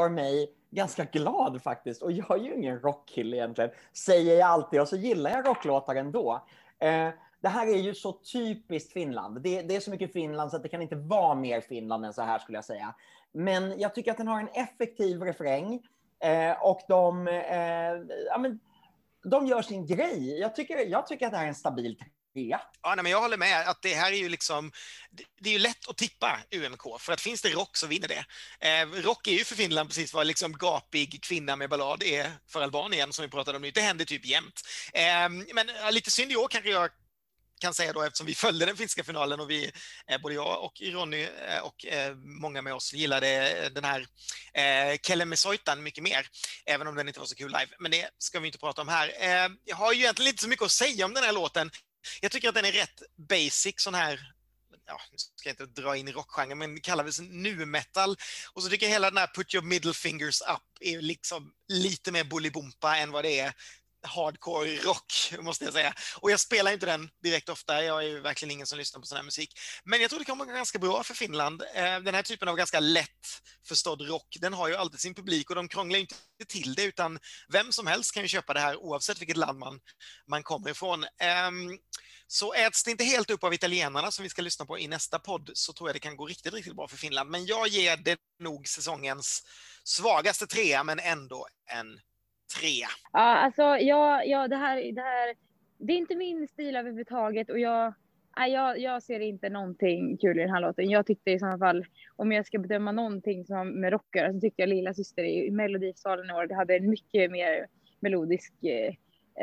C: gör mig ganska glad faktiskt. Och jag är ju ingen rockkille egentligen, säger jag alltid. Och så gillar jag rocklåtar ändå. Eh, det här är ju så typiskt Finland. Det, det är så mycket Finland så att det kan inte vara mer Finland än så här skulle jag säga. Men jag tycker att den har en effektiv refräng. Eh, och de, eh, ja, men, de gör sin grej. Jag tycker, jag tycker att det här är en stabil Ja.
A: Ja, nej, men jag håller med att det här är ju liksom, det, är ju lätt att tippa UMK, för att finns det rock så vinner det. Eh, rock är ju för Finland precis vad liksom gapig kvinna med ballad är för Albanien, som vi pratade om nu. Det händer typ jämt. Eh, men lite synd i år kanske jag kan säga då, eftersom vi följde den finska finalen och vi, eh, både jag och Ronny eh, och eh, många med oss gillade den här eh, Soitan mycket mer, även om den inte var så kul live. Men det ska vi inte prata om här. Ehm, jag har ju egentligen inte så mycket att säga om den här låten. Jag tycker att den är rätt basic sån här Ja, nu ska jag inte dra in i rockgenren, men kallar det nu metal. Och så tycker jag hela den här Put your middle fingers up är liksom lite mer Bolibompa än vad det är hardcore rock, måste jag säga. Och jag spelar inte den direkt ofta, jag är ju verkligen ingen som lyssnar på sån här musik. Men jag tror det kommer gå ganska bra för Finland. Eh, den här typen av ganska lätt förstådd rock, den har ju alltid sin publik och de krånglar ju inte till det, utan vem som helst kan ju köpa det här oavsett vilket land man, man kommer ifrån. Ehm, så äts det inte helt upp av italienarna som vi ska lyssna på i nästa podd så tror jag det kan gå riktigt, riktigt bra för Finland. Men jag ger det nog säsongens svagaste trea, men ändå en tre.
D: Ja, alltså ja, ja det, här, det här, det är inte min stil överhuvudtaget och jag, nej, jag, jag ser inte någonting kul i den här låten. Jag tyckte i så fall, om jag ska bedöma någonting som med rockare, så tyckte jag Lilla Syster i Melodifestivalen i år, det hade en mycket mer melodisk eh,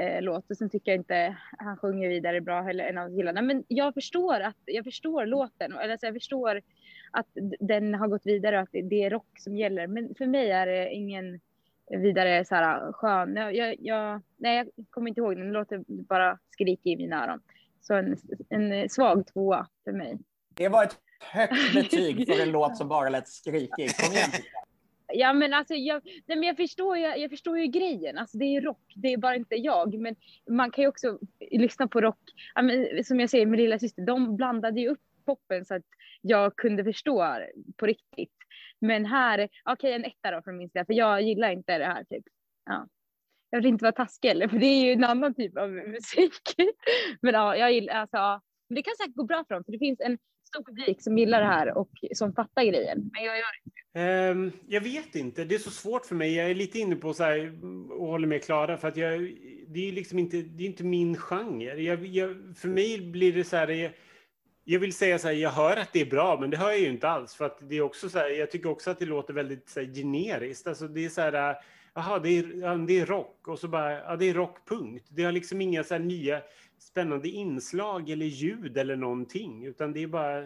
D: eh låt. Och sen tycker jag inte han sjunger vidare bra heller, en av killarna. Men jag förstår att, jag förstår låten, eller alltså jag förstår att den har gått vidare och att det är rock som gäller. Men för mig är det ingen vidare så här skön. Jag, jag, jag, nej, jag kommer inte ihåg den. Den låter bara skrikig i mina öron. Så en, en svag tvåa för mig.
C: Det var ett högt betyg för en låt som bara lät skrikig. Kom igen.
D: Ja, men alltså jag, nej, men jag förstår ju, jag förstår ju grejen. Alltså det är rock, det är bara inte jag. Men man kan ju också lyssna på rock. Ja, men, som jag säger med lilla syster, de blandade ju upp poppen så att jag kunde förstå på riktigt. Men här, okej en etta då från min sida, för jag gillar inte det här typ. Ja. Jag vill inte vara taskig eller, för det är ju en annan typ av musik. Men ja, jag gillar, alltså. Men det kan säkert gå bra för dem, för det finns en stor publik som gillar det här och som fattar grejen. Men jag gör
B: inte. Um, jag vet inte. Det är så svårt för mig. Jag är lite inne på så här och håller med Klara för att jag, det är ju liksom inte, det är inte min genre. Jag, jag, för mig blir det så här. Jag, vill säga så här, jag hör att det är bra, men det hör jag ju inte alls. För att det är också så här, jag tycker också att det låter väldigt så här, generiskt. Alltså det är så här, eh, jaha, det är, det är rock och så bara, ja, det är rock, punkt. Det har liksom inga så här nya spännande inslag eller ljud eller någonting, utan det är bara,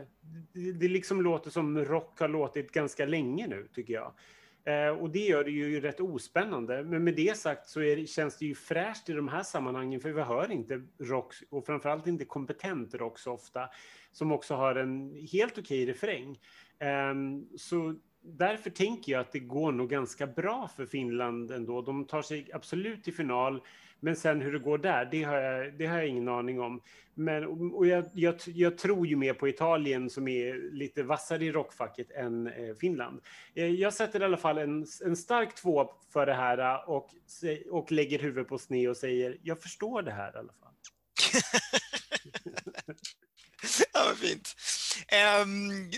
B: det, det liksom låter som rock har låtit ganska länge nu, tycker jag. Eh, och det gör det ju rätt ospännande. Men med det sagt så är det, känns det ju fräscht i de här sammanhangen, för vi hör inte rock, och framförallt inte kompetent rock så ofta, som också har en helt okej refräng. Ehm, så därför tänker jag att det går nog ganska bra för Finland ändå. De tar sig absolut till final, men sen hur det går där, det har jag, det har jag ingen aning om. Men, och jag, jag, jag tror ju mer på Italien som är lite vassare i rockfacket än eh, Finland. Eh, jag sätter i alla fall en, en stark två för det här eh, och, och lägger huvudet på sned och säger jag förstår det här i alla fall.
A: ja, vad fint. Um,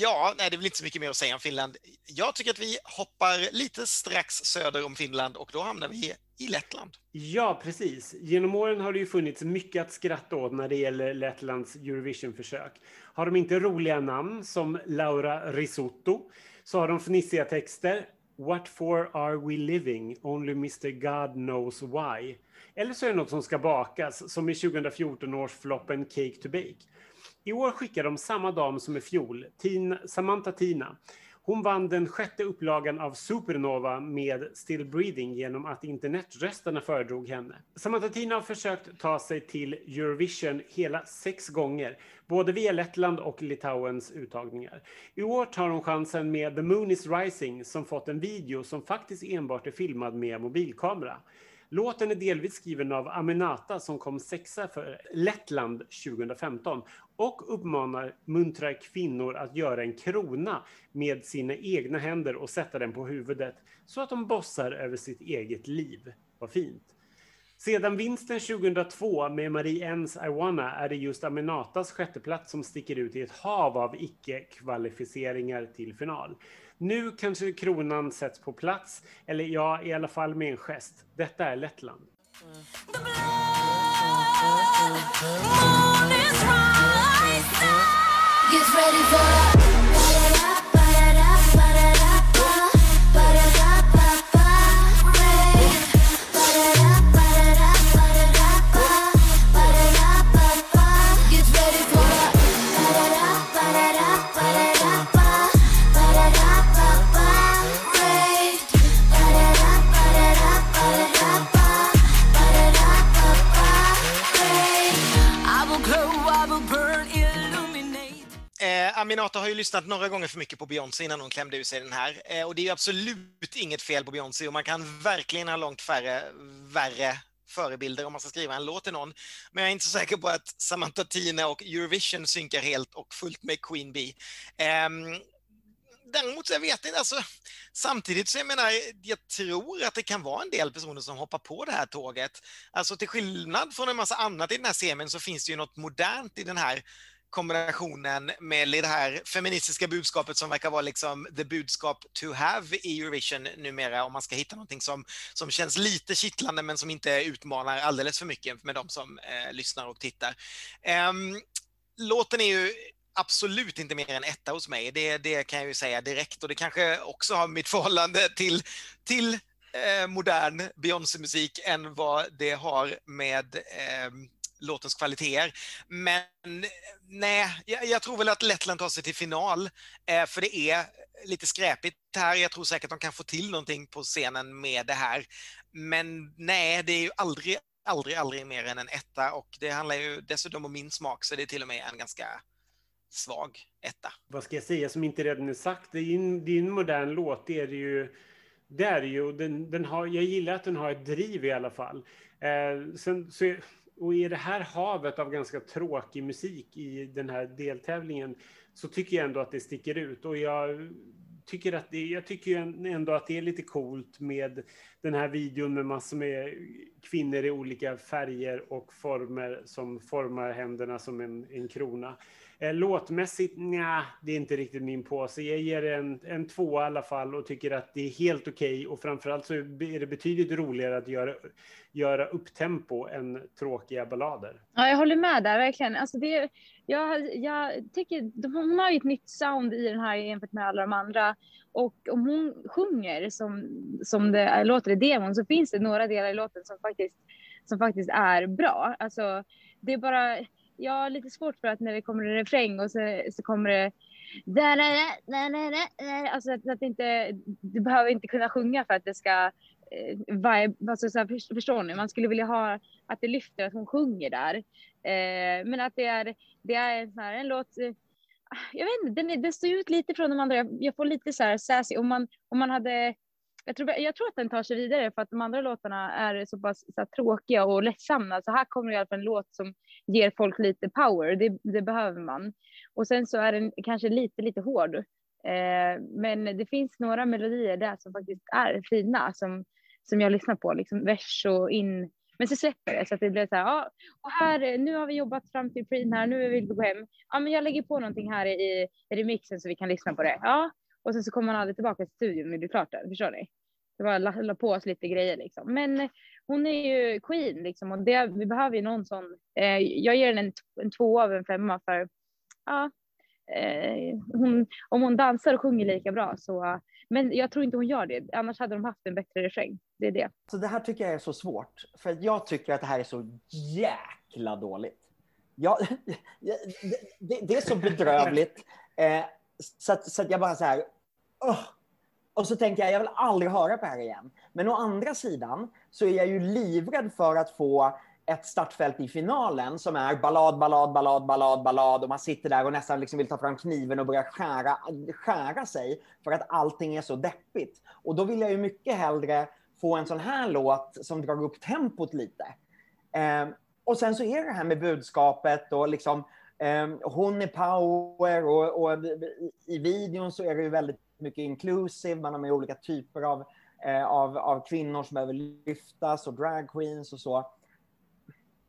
A: ja, nej, det är väl inte så mycket mer att säga om Finland. Jag tycker att vi hoppar lite strax söder om Finland och då hamnar vi i Lettland.
B: Ja, precis. Genom åren har det ju funnits mycket att skratta åt när det gäller Lettlands Eurovision-försök. Har de inte roliga namn som Laura Risotto så har de fnissiga texter. What for are we living? Only Mr God knows why. Eller så är det något som ska bakas, som i 2014 års floppen Cake to Bake. I år skickar de samma dam som i fjol, Tina, Samantha Tina. Hon vann den sjätte upplagan av Supernova med Still Breathing genom att internetröstarna föredrog henne. Samantha Tina har försökt ta sig till Eurovision hela sex gånger, både via Lettland och Litauens uttagningar. I år tar hon chansen med The Moon is Rising som fått en video som faktiskt enbart är filmad med mobilkamera. Låten är delvis skriven av Aminata som kom sexa för Lettland 2015 och uppmanar muntrar kvinnor att göra en krona med sina egna händer och sätta den på huvudet så att de bossar över sitt eget liv. Vad fint. Sedan vinsten 2002 med Marie Ens I wanna är det just Aminatas sjätteplats som sticker ut i ett hav av icke-kvalificeringar till final. Nu kanske kronan sätts på plats, eller ja, i alla fall med en gest. Detta är Lettland.
F: Get ready for
A: Aminata har ju lyssnat några gånger för mycket på Beyoncé innan hon klämde ur sig den här. Eh, och det är ju absolut inget fel på Beyoncé och man kan verkligen ha långt färre, värre förebilder om man ska skriva en låt till någon. Men jag är inte så säker på att Samantha Tina och Eurovision synkar helt och fullt med Queen Bee. Ehm, däremot så jag vet inte, alltså, samtidigt så jag menar, jag tror att det kan vara en del personer som hoppar på det här tåget. Alltså till skillnad från en massa annat i den här serien så finns det ju något modernt i den här kombinationen med det här feministiska budskapet som verkar vara liksom the budskap to have i Eurovision numera om man ska hitta någonting som, som känns lite kittlande men som inte utmanar alldeles för mycket med de som eh, lyssnar och tittar. Eh, låten är ju absolut inte mer än etta hos mig. Det, det kan jag ju säga direkt och det kanske också har mitt förhållande till, till eh, modern Beyoncé-musik än vad det har med eh, låtens kvaliteter. Men nej, jag, jag, tror väl att Lettland tar sig till final, eh, för det är lite skräpigt här. Jag tror säkert att de kan få till någonting på scenen med det här. Men nej, det är ju aldrig, aldrig, aldrig mer än en etta och det handlar ju dessutom om min smak så det är till och med en ganska svag etta.
B: Vad ska jag säga som inte redan är sagt? Det är en, det är en modern låt, det är det ju. Det är det ju. Den, den har, jag gillar att den har ett driv i alla fall. Eh, sen, så, och i det här havet av ganska tråkig musik i den här deltävlingen så tycker jag ändå att det sticker ut. Och jag tycker, att det, jag tycker ändå att det är lite coolt med den här videon med massor med kvinnor i olika färger och former som formar händerna som en, en krona. Eh, låtmässigt, nja, det är inte riktigt min påse. Jag ger en, en tvåa i alla fall och tycker att det är helt okej. Okay. Och framförallt så är det betydligt roligare att göra, göra upptempo än tråkiga ballader.
D: Ja, jag håller med där, verkligen. Alltså det, jag, jag tycker, hon har ju ett nytt sound i den här jämfört med alla de andra. Och om hon sjunger som, som det låter i demon så finns det några delar i låten som faktiskt, som faktiskt är bra. Alltså, det är bara jag har lite svårt för att när det kommer en refräng och så, så kommer det Alltså att, att inte, du behöver inte kunna sjunga för att det ska eh, vibe, alltså så här, förstår ni? Man skulle vilja ha att det lyfter, att hon sjunger där. Eh, men att det är, det är en, här, en låt, eh, jag vet inte, den, den står ut lite från de andra. Jag, jag får lite så här sassy. Om man, om man hade jag tror, jag tror att den tar sig vidare för att de andra låtarna är så pass så här, tråkiga och ledsamma. Så här kommer det i alla fall en låt som ger folk lite power. Det, det behöver man. Och sen så är den kanske lite, lite hård. Eh, men det finns några melodier där som faktiskt är fina som, som jag lyssnar på, liksom vers och in. Men så släpper det så att det blir så här, ja, och här, nu har vi jobbat fram till preen här, nu vill vi gå hem. Ja, men jag lägger på någonting här i, i remixen så vi kan lyssna på det. Ja, och sen så kommer man aldrig tillbaka till studion när det är klart där, förstår ni? Det var la, la på oss lite grejer liksom. Men eh, hon är ju queen liksom och det, vi behöver ju någon sån. Eh, jag ger henne en, en två av en femma för ja, eh, hon, om hon dansar och sjunger lika bra så. Men jag tror inte hon gör det. Annars hade de haft en bättre refräng. Det är det.
C: Så det här tycker jag är så svårt. För jag tycker att det här är så jäkla dåligt. Ja, det, det, det är så bedrövligt. Eh, så, att, så att jag bara så här. Oh, och så tänker jag, jag vill aldrig höra på det här igen. Men å andra sidan så är jag ju livrädd för att få ett startfält i finalen som är ballad, ballad, ballad, ballad, ballad och man sitter där och nästan liksom vill ta fram kniven och börja skära, skära sig för att allting är så deppigt. Och då vill jag ju mycket hellre få en sån här låt som drar upp tempot lite. Eh, och sen så är det här med budskapet och liksom eh, hon är power och, och i videon så är det ju väldigt mycket inclusive, man har med olika typer av, eh, av, av kvinnor som behöver lyftas och drag queens och så.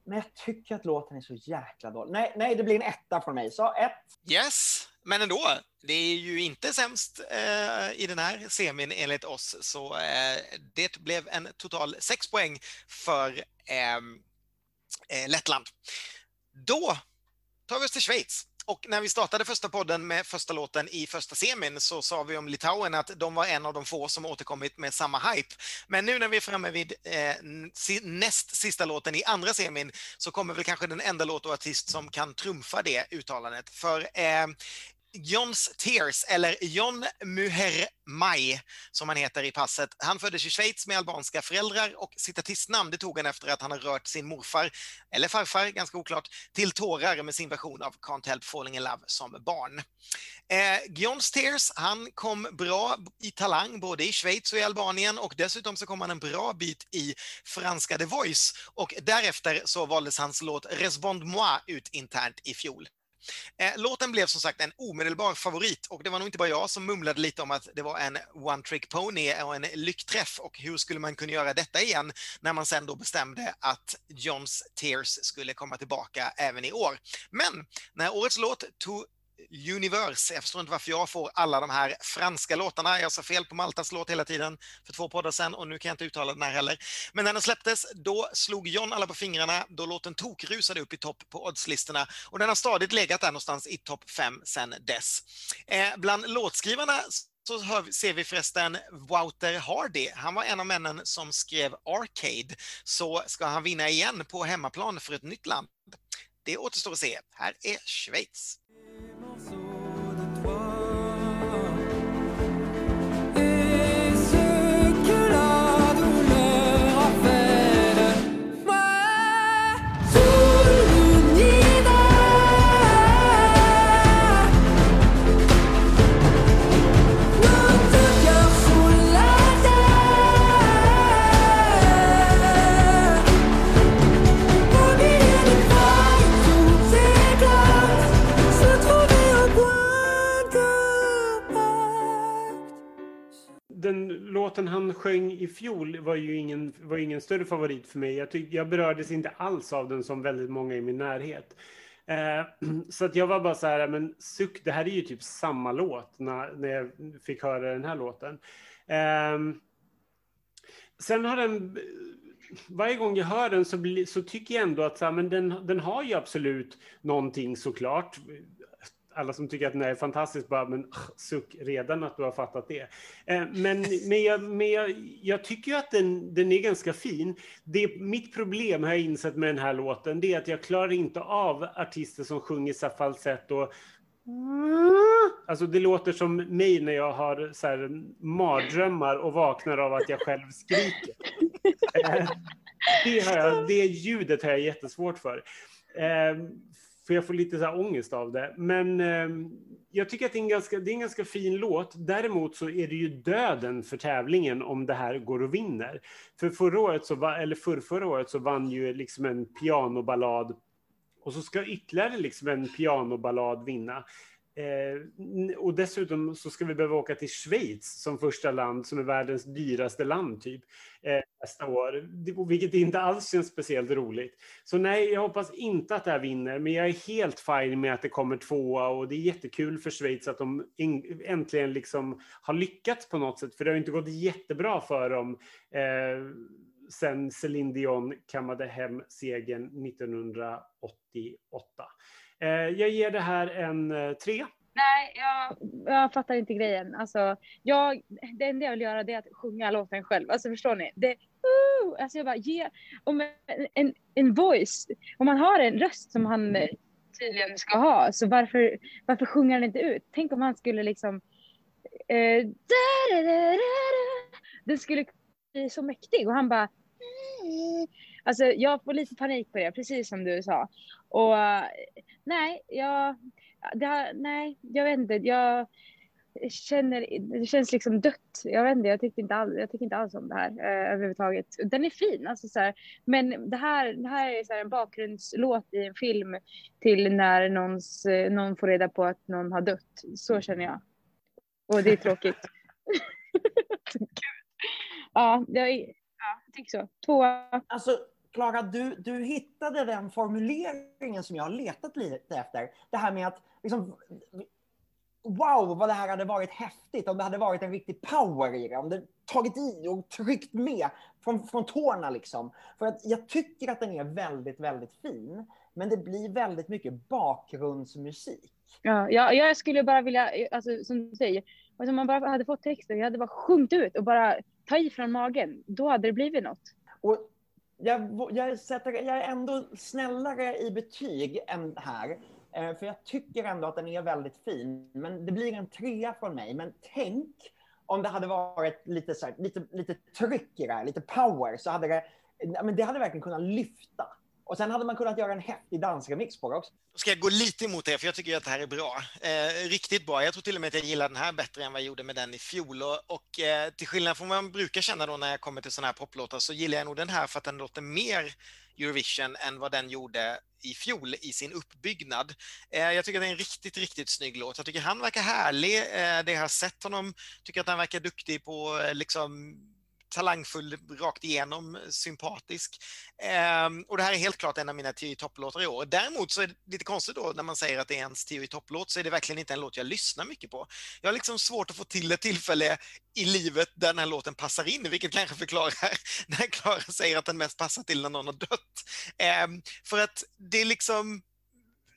C: Men jag tycker att låten är så jäkla dålig. Nej, nej det blir en etta från mig. Så ett.
A: Yes, men ändå. Det är ju inte sämst eh, i den här semin enligt oss, så eh, det blev en total sex poäng för eh, eh Lettland. Då tar vi oss till Schweiz. Och när vi startade första podden med första låten i första semin så sa vi om Litauen att de var en av de få som återkommit med samma hype. Men nu när vi är framme vid eh, näst sista låten i andra semin så kommer väl kanske den enda låt och artist som kan trumfa det uttalandet. För eh, Johns Tears, eller John Muhermai som han heter i passet. Han föddes i Schweiz med albanska föräldrar och sitt artistnamn det tog han efter att han har rört sin morfar, eller farfar, ganska oklart, till tårar med sin version av Can't Help Falling In Love som barn. Eh, Johns Tears, han kom bra i talang både i Schweiz och i Albanien och dessutom så kom han en bra bit i franska The Voice och därefter så valdes hans låt Respond Moi ut internt i fjol. Eh, låten blev som sagt en omedelbar favorit och det var nog inte bara jag som mumlade lite om att det var en one trick pony och en lyckträff och hur skulle man kunna göra detta igen när man sen då bestämde att Johns Tears skulle komma tillbaka även i år. Men när årets låt To Universe. Jag förstår inte varför jag får alla de här franska låtarna. Jag sa fel på Maltas låt hela tiden för två poddar sedan och nu kan jag inte uttala den här heller. Men när den släpptes, då slog John alla på fingrarna då låten tokrusade upp i topp på oddslistorna och den har stadigt legat där någonstans i topp fem sedan dess. Eh, bland låtskrivarna så hör, ser vi förresten Wouter Hardy. Han var en av männen som skrev Arcade. Så ska han vinna igen på hemmaplan för ett nytt land? Det återstår att se. Här är Schweiz.
B: Sjöng i fjol var ju ingen, var ingen större favorit för mig. Jag, tyck, jag berördes inte alls av den som väldigt många i min närhet. Eh, så att jag var bara så här, men suck, det här är ju typ samma låt när, när jag fick höra den här låten. Eh, sen har den, varje gång jag hör den så, bli, så tycker jag ändå att så här, men den, den har ju absolut någonting såklart. Alla som tycker att den är fantastisk bara, men suck redan att du har fattat det. Eh, men men, jag, men jag, jag tycker att den, den är ganska fin. Det, mitt problem har jag insett med den här låten, det är att jag klarar inte av artister som sjunger så falsett och Alltså det låter som mig när jag har så här mardrömmar och vaknar av att jag själv skriker. Eh, det, har jag, det ljudet har jag jättesvårt för. Eh, för jag får lite så här ångest av det. Men eh, jag tycker att det är, en ganska, det är en ganska fin låt. Däremot så är det ju döden för tävlingen om det här går och vinner. För förra året, så eller för förra året så vann ju liksom en pianoballad och så ska ytterligare liksom en pianoballad vinna. Eh, och dessutom så ska vi behöva åka till Schweiz som första land, som är världens dyraste land typ, eh, nästa år. Vilket inte alls känns speciellt roligt. Så nej, jag hoppas inte att det här vinner, men jag är helt fine med att det kommer tvåa och det är jättekul för Schweiz att de äntligen liksom har lyckats på något sätt, för det har inte gått jättebra för dem eh, sen Céline Dion kammade hem segern 1988. Eh, jag ger det här en eh, tre.
D: Nej, jag, jag fattar inte grejen. Alltså, jag, det enda jag vill göra det är att sjunga låten själv. Alltså förstår ni? Det, uh, alltså jag bara, ge, om en, en, en voice, om man har en röst som han eh, tydligen ska ha, så varför, varför sjunger han inte ut? Tänk om han skulle liksom... Eh, da, da, da, da, da. Den skulle bli så mäktig och han bara... Eh. Alltså jag får lite panik på det, precis som du sa. Och nej, jag, det nej, jag vet inte. Jag känner, det känns liksom dött. Jag vet inte, jag tyckte inte alls, jag tycker inte alls om det här eh, överhuvudtaget. Den är fin, alltså så här, men det här, det här är så här en bakgrundslåt i en film till när någons, eh, någon får reda på att någon har dött. Så känner jag. Och det är tråkigt. ja, jag, ja, jag tycker så. Tvåa.
C: Alltså, Klara, du, du hittade den formuleringen som jag har letat lite efter. Det här med att, liksom, wow, vad det här hade varit häftigt om det hade varit en riktig power i det. Om det tagit i och tryckt med från, från tårna liksom. För att jag tycker att den är väldigt, väldigt fin. Men det blir väldigt mycket bakgrundsmusik.
D: Ja, jag, jag skulle bara vilja, alltså, som du säger, alltså, om man bara hade fått texten, jag hade bara sjungit ut och bara ta i från magen. Då hade det blivit något.
C: Och jag, jag, sätter, jag är ändå snällare i betyg än här. Eh, för jag tycker ändå att den är väldigt fin. Men det blir en trea från mig. Men tänk om det hade varit lite, så här, lite, lite tryck i det här, lite power. Så hade det, men det hade verkligen kunnat lyfta. Och sen hade man kunnat göra en häftig dansremix på det också.
A: Då ska jag gå lite emot det, för jag tycker att det här är bra. Eh, riktigt bra. Jag tror till och med att jag gillar den här bättre än vad jag gjorde med den i fjol. Och, och eh, till skillnad från vad man brukar känna då när jag kommer till sådana här poplåtar så gillar jag nog den här för att den låter mer Eurovision än vad den gjorde i fjol i sin uppbyggnad. Eh, jag tycker att det är en riktigt, riktigt snygg låt. Jag tycker han verkar härlig. Eh, det jag har sett honom, tycker att han verkar duktig på eh, liksom talangfull rakt igenom, sympatisk. Ehm, och det här är helt klart en av mina tio topplåtar i år. Däremot så är det lite konstigt då när man säger att det är ens tio topplåt så är det verkligen inte en låt jag lyssnar mycket på. Jag har liksom svårt att få till ett tillfälle i livet där den här låten passar in, vilket kanske förklarar när Klara säger att den mest passar till när någon har dött. Ehm, för att det är liksom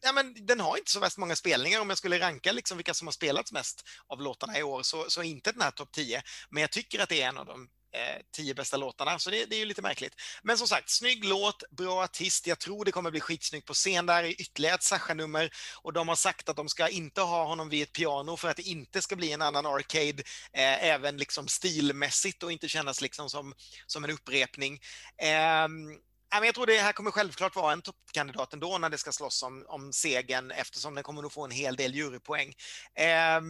A: Ja, men den har inte så värst många spelningar. Om jag skulle ranka liksom vilka som har spelats mest av låtarna i år så, så inte den här topp 10. Men jag tycker att det är en av de Eh, tio bästa låtarna, så det, det är ju lite märkligt. Men som sagt, snygg låt, bra artist. Jag tror det kommer bli skitsnyggt på scen där i ytterligare ett Sasha-nummer och de har sagt att de ska inte ha honom vid ett piano för att det inte ska bli en annan arcade, eh, även liksom stilmässigt och inte kännas liksom som, som en upprepning. Eh, men jag tror det här kommer självklart vara en toppkandidat ändå när det ska slåss om, om segern eftersom den kommer nog få en hel del jurypoäng. Eh,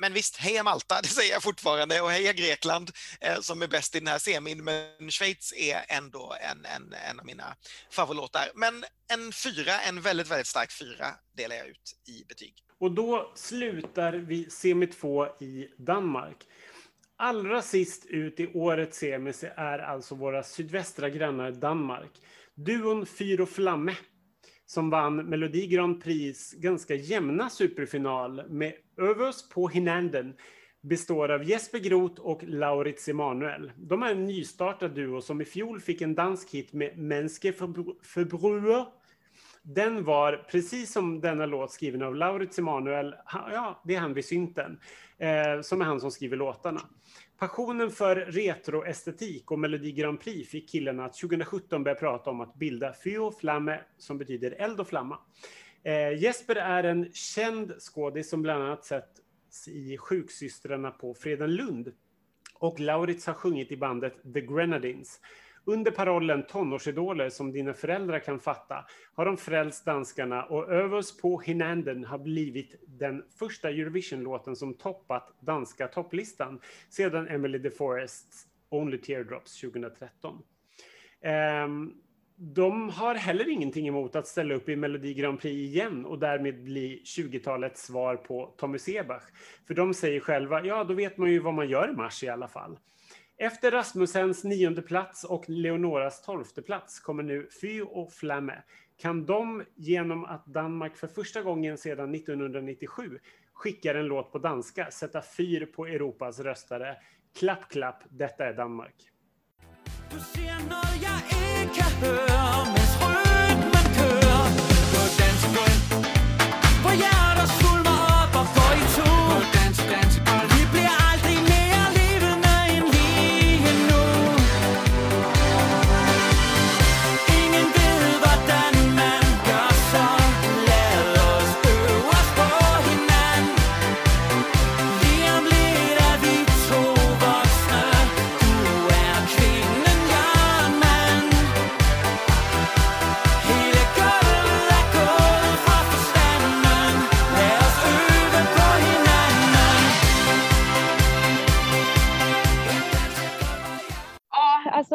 A: men visst, heja Malta, det säger jag fortfarande, och heja Grekland eh, som är bäst i den här semin, men Schweiz är ändå en, en, en av mina favoritlåtar. Men en fyra, en väldigt, väldigt stark fyra delar jag ut i betyg.
B: Och då slutar vi semi 2 i Danmark. Allra sist ut i årets semi är alltså våra sydvästra grannar Danmark. Duon Fyr och Flamme som vann Melodi Grand Prix ganska jämna superfinal med Övers på Hinanden består av Jesper Groth och Lauritz Emanuel. De är en nystartad duo som i fjol fick en dansk hit med Menske Förbruer. Den var, precis som denna låt, skriven av Lauritz Emanuel. Ja, det är han vid synten, eh, som är han som skriver låtarna. Passionen för retroestetik och Melodi Grand Prix fick killarna att 2017 börja prata om att bilda Fyr Flamme, som betyder eld och flamma. Eh, Jesper är en känd skådis som bland annat sett i Sjuksystrarna på Fredenlund. Och Lauritz har sjungit i bandet The Grenadines. Under parollen tonårsidoler som dina föräldrar kan fatta har de frälst danskarna och Övers på Hinanden har blivit den första Eurovision-låten som toppat danska topplistan sedan Emily de Forests Only Teardrops 2013. Um, ehm, de har heller ingenting emot att ställa upp i Melodi Grand Prix igen och därmed bli 20-talets svar på Tommy Sebach. För de säger själva, ja då vet man ju vad man gör i mars i alla fall. Efter Rasmussens nionde plats och Leonoras tolfte plats kommer nu Fy och Flamme. Kan de genom att Danmark för första gången sedan 1997 skickar en låt på danska sätta fyr på Europas röstare? Klapp, klapp, detta är Danmark.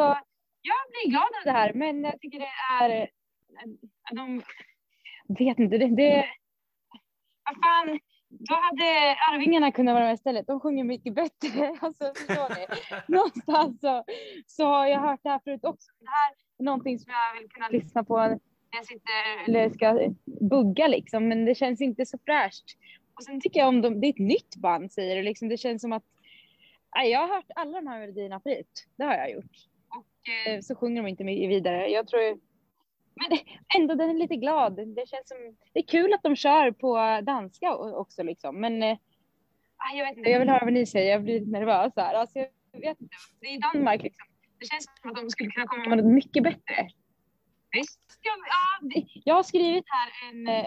D: Alltså jag blir glad av det här, men jag tycker det är... De vet inte, det... det vad fan, då hade Arvingarna kunnat vara med istället. De sjunger mycket bättre. Alltså, förstår ni? Någonstans så, så har jag hört det här förut också. Det här är någonting som jag vill kunna lyssna på när jag sitter eller ska bugga liksom, men det känns inte så fräscht. Och sen tycker jag om dem, det är ett nytt band säger du, liksom, det känns som att Nej, jag har hört alla de här melodierna förut. Det har jag gjort. Eh, så sjunger de inte mycket vidare. Jag tror... Men ändå, den är lite glad. Det känns som... Det är kul att de kör på danska också liksom. Men eh, ah, jag vet inte, jag vill höra vad ni säger. Jag blir lite nervös här. Alltså, jag vet inte. Det är Danmark liksom. Det känns som att de skulle kunna komma med något mycket bättre. Visst? Ja, det- jag har skrivit här en, eh,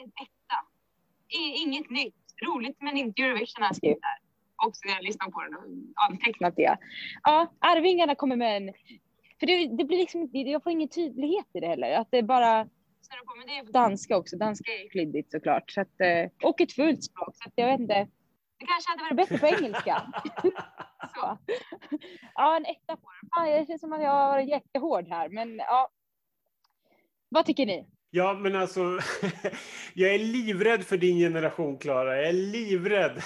D: en etta. Inget nytt. Roligt men inte Eurovision har jag skrivit här också när jag lyssnar på den och antecknat det. Ja, Arvingarna kommer med en För det, det blir liksom, jag får ingen tydlighet i det heller. Att det bara. Men det är danska också. Danska är klyddigt såklart. Så att, eh, och ett fult språk. Så att jag vet inte. Det kanske hade varit bättre på engelska. så. Ja, en etta på den. Fan, det känns som att jag har varit jättehård här. Men ja. Vad tycker ni?
B: Ja, men alltså, jag är livrädd för din generation, Klara. Jag är livrädd.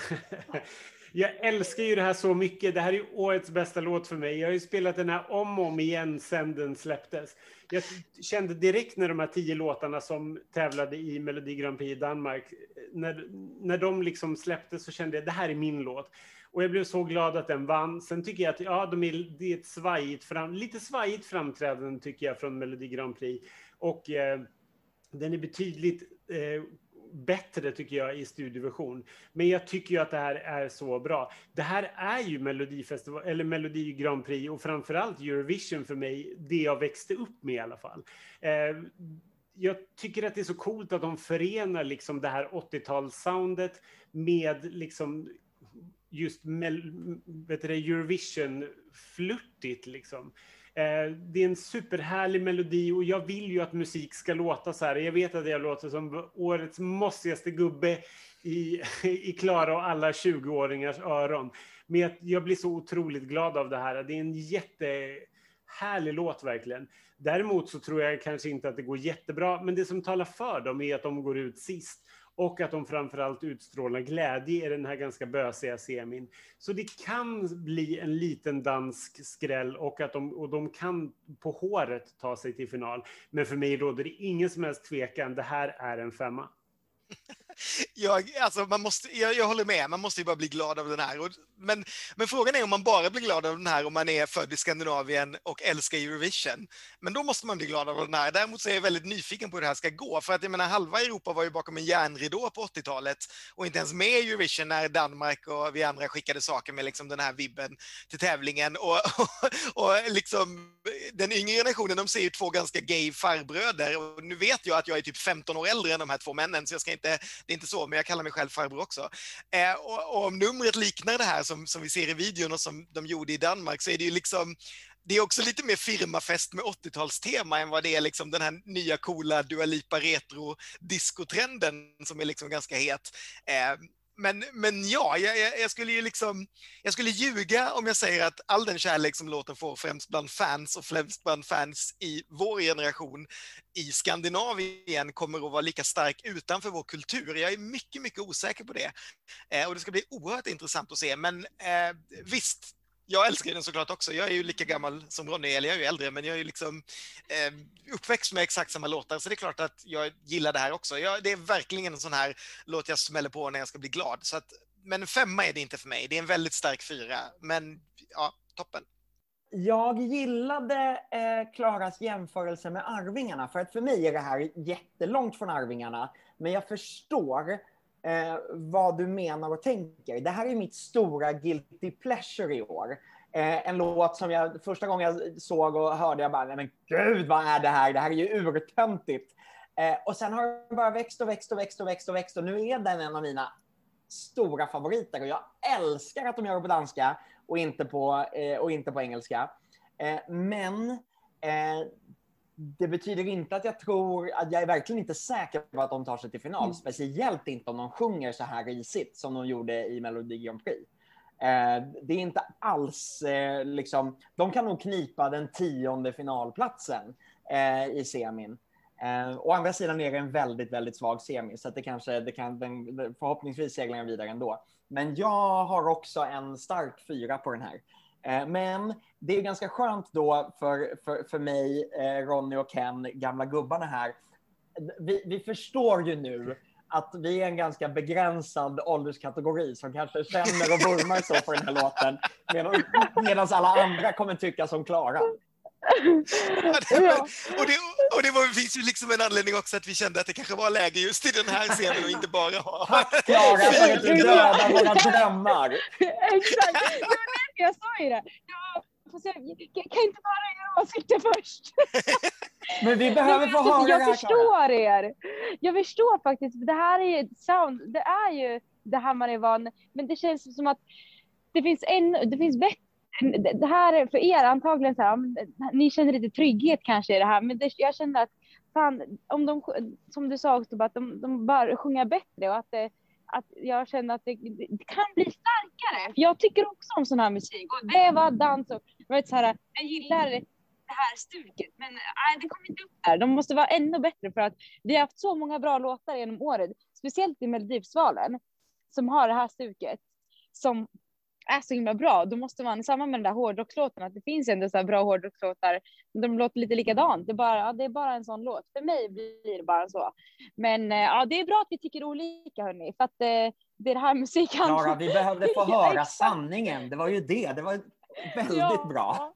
B: Jag älskar ju det här så mycket. Det här är ju årets bästa låt för mig. Jag har ju spelat den här om och om igen sedan den släpptes. Jag kände direkt när de här tio låtarna som tävlade i Melodi Grand Prix i Danmark, när, när de liksom släpptes så kände jag det här är min låt. Och jag blev så glad att den vann. Sen tycker jag att ja, de är, det är ett svajigt fram, lite svajigt framträdande tycker jag från Melodi Grand Prix. Och eh, den är betydligt eh, bättre tycker jag i studioversion. Men jag tycker ju att det här är så bra. Det här är ju Melodifestival, eller Melodi Grand Prix och framförallt Eurovision för mig, det jag växte upp med i alla fall. Eh, jag tycker att det är så coolt att de förenar liksom det här 80-talssoundet med liksom just mel, Eurovision-flörtigt liksom. Eh, det är en superhärlig melodi och jag vill ju att musik ska låta så här. Jag vet att jag låter som årets mossigaste gubbe i, i Klara och alla 20-åringars öron. Men jag, jag blir så otroligt glad av det här. Det är en jättehärlig låt verkligen. Däremot så tror jag kanske inte att det går jättebra, men det som talar för dem är att de går ut sist och att de framförallt utstrålar glädje i den här ganska bösiga semin. Så det kan bli en liten dansk skräll och att de, och de kan på håret ta sig till final. Men för mig råder det ingen som helst tvekan. Det här är en femma.
A: Jag, alltså man måste, jag, jag håller med, man måste ju bara bli glad av den här. Och, men, men frågan är om man bara blir glad av den här om man är född i Skandinavien och älskar Eurovision. Men då måste man bli glad av den här. Däremot så är jag väldigt nyfiken på hur det här ska gå. För att jag menar, halva Europa var ju bakom en järnridå på 80-talet och inte ens med i Eurovision när Danmark och vi andra skickade saker med liksom den här vibben till tävlingen. Och, och, och liksom, den yngre generationen, de ser ju två ganska gay farbröder. Och nu vet jag att jag är typ 15 år äldre än de här två männen, så jag ska inte, det är inte så, men jag kallar mig själv farbror också. Eh, och, och om numret liknar det här som, som vi ser i videon och som de gjorde i Danmark, så är det ju liksom det är också lite mer firmafest med 80-talstema än vad det är liksom den här nya coola Dua Lipa retro diskotrenden som är liksom ganska het. Eh, men, men ja, jag, jag, skulle ju liksom, jag skulle ljuga om jag säger att all den kärlek som låten får främst bland fans och främst bland fans i vår generation i Skandinavien kommer att vara lika stark utanför vår kultur. Jag är mycket, mycket osäker på det. Eh, och det ska bli oerhört intressant att se. Men eh, visst, jag älskar den såklart också. Jag är ju lika gammal som Ronny, eller jag är ju äldre, men jag är ju liksom eh, uppväxt med exakt samma låtar, så det är klart att jag gillar det här också. Jag, det är verkligen en sån här låt jag smäller på när jag ska bli glad. Så att, men femma är det inte för mig. Det är en väldigt stark fyra, men ja, toppen.
C: Jag gillade eh, Klaras jämförelse med Arvingarna, för att för mig är det här jättelångt från Arvingarna. Men jag förstår eh, vad du menar och tänker. Det här är mitt stora guilty pleasure i år. Eh, en låt som jag första gången jag såg och hörde, jag bara, nej men gud vad är det här? Det här är ju urtöntigt. Eh, och sen har den bara växt och växt och växt och växt och växt och nu är den en av mina stora favoriter och jag älskar att de gör det på danska och inte på, eh, och inte på engelska. Eh, men eh, det betyder inte att jag tror, att jag är verkligen inte säker på att de tar sig till final. Speciellt inte om de sjunger så här risigt som de gjorde i Melodi Grand Prix. Eh, det är inte alls eh, liksom, de kan nog knipa den tionde finalplatsen eh, i semin. Eh, å andra sidan är det en väldigt, väldigt svag semi, så att det kanske, det kan, den, förhoppningsvis seglar den vidare ändå. Men jag har också en stark fyra på den här. Eh, men det är ganska skönt då för, för, för mig, eh, Ronny och Ken, gamla gubbarna här. Vi, vi förstår ju nu att vi är en ganska begränsad ålderskategori som kanske känner och vurmar så för den här låten. Medan, medan alla andra kommer tycka som Klara.
D: Ja.
A: och det, och det var, finns ju liksom en anledning också att vi kände att det kanske var läge just i den här scenen och inte bara ha...
C: Tack Klara för att du dödar våra drömmar.
D: Exakt! Det jag sa ju det. Jag, kan inte bara göra åsikter först.
C: Men vi behöver få höra det
D: jag
C: här Klara.
D: förstår er. Jag förstår faktiskt. Det här är ju sound. Det är ju det här man är van Men det känns som att det finns, en, det finns bättre det det här är för er antagligen så här, ni känner lite trygghet kanske i det här, men det, jag känner att fan, om de, som du sa också, att de, de bara sjunger bättre och att, det, att jag känner att det, det kan bli starkare. För jag tycker också om sån här musik och det var dans och jag vet, så här, jag gillar det här stuket, men nej, det kommer inte upp där. De måste vara ännu bättre för att vi har haft så många bra låtar genom året, speciellt i Melodifestivalen, som har det här stuket som är så himla bra. Då måste man, samma med den där hårdrockslåten, att det finns ändå så här bra hårdrockslåtar, men de låter lite likadant. Det är, bara, ja, det är bara en sån låt. För mig blir det bara så. Men eh, ja, det är bra att vi tycker olika, hörni, för att eh, det är det här musik handlar
C: Klara, vi behövde få höra sanningen. Det var ju det. Det var väldigt
D: Ja.
C: bra.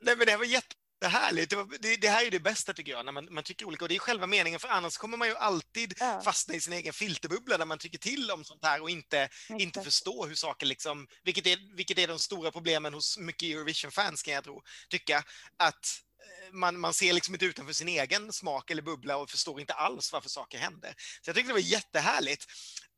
A: Nej, men det var jättehärligt. Det, var, det, det här är det bästa tycker jag, när man, man tycker olika. Och det är själva meningen, för annars kommer man ju alltid
D: Ja.
A: fastna i sin egen filterbubbla där man tycker till om sånt här och inte, inte förstå hur saker liksom, vilket är, vilket är de stora problemen hos mycket Eurovision-fans kan jag tro, tycka, att man, man ser liksom inte utanför sin egen smak eller bubbla och förstår inte alls varför saker händer. Så jag tyckte det var jättehärligt.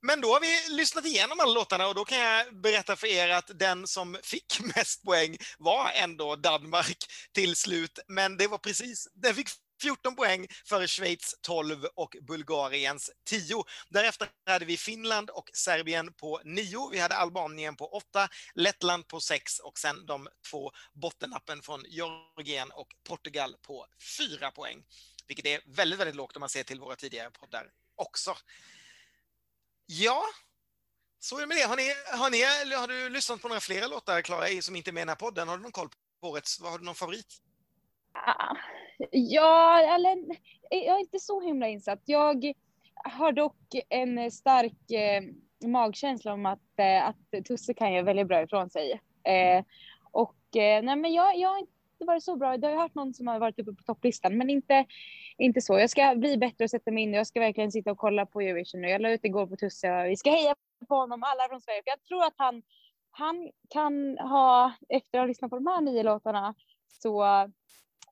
A: Men då har vi lyssnat igenom alla låtarna och då kan jag berätta för er att den som fick mest poäng var ändå Danmark till slut. Men det var precis, den fick 14 poäng före Schweiz 12 och Bulgariens 10. Därefter hade vi Finland och Serbien på 9. Vi hade Albanien på 8, Lettland på 6 och sen de två bottennappen från Georgien och Portugal på 4 poäng. Vilket är väldigt, väldigt lågt om man ser till våra tidigare poddar också. Ja, så är det med det. Har, ni, har, ni, har du lyssnat på några flera låtar, Klara, som inte är med i den här podden? Har du någon koll på årets? Har du någon favorit?
D: Ah, Ja, eller jag är inte så himla insatt. Jag har dock en stark eh, magkänsla om att, eh, att Tusse kan göra väldigt bra ifrån sig. Eh, och eh, nej, men jag, jag har inte varit så bra. Jag har hört någon som har varit uppe på topplistan, men inte, inte så. Jag ska bli bättre och sätta mig in och jag ska verkligen sitta och kolla på Eurovision nu. Jag la ut igår på Tusse och vi ska heja på honom, alla från Sverige. För jag tror att han, han kan ha, efter att ha lyssnat på de här nio låtarna, så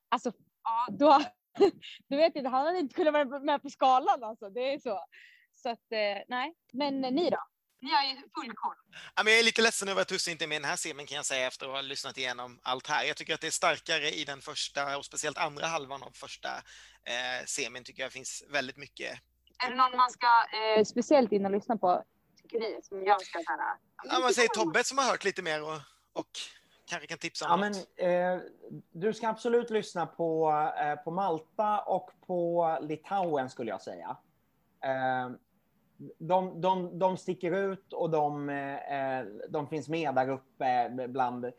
D: alltså, ja, då, du vet inte, han hade inte kunnat vara med på skalan alltså. Det är så. Så att, eh, nej. Men ni då? Ni har ju full koll.
A: Jag är lite ledsen över att Tusse inte är med i den här semin kan jag säga efter att ha lyssnat igenom allt här. Jag tycker att det är starkare i den första och speciellt andra halvan av första eh, semin tycker jag finns väldigt mycket.
D: Är det någon man ska eh, speciellt in och lyssna på, tycker ni, som jag ska här,
A: Ja, man säger Tobbe som har hört lite mer och, och kanske kan tipsa om
C: Ja, men,
A: något.
C: eh, du ska absolut lyssna på, eh, på Malta och på Litauen skulle jag säga. Eh, de, de, de sticker ut och de, eh, de finns med där uppe bland...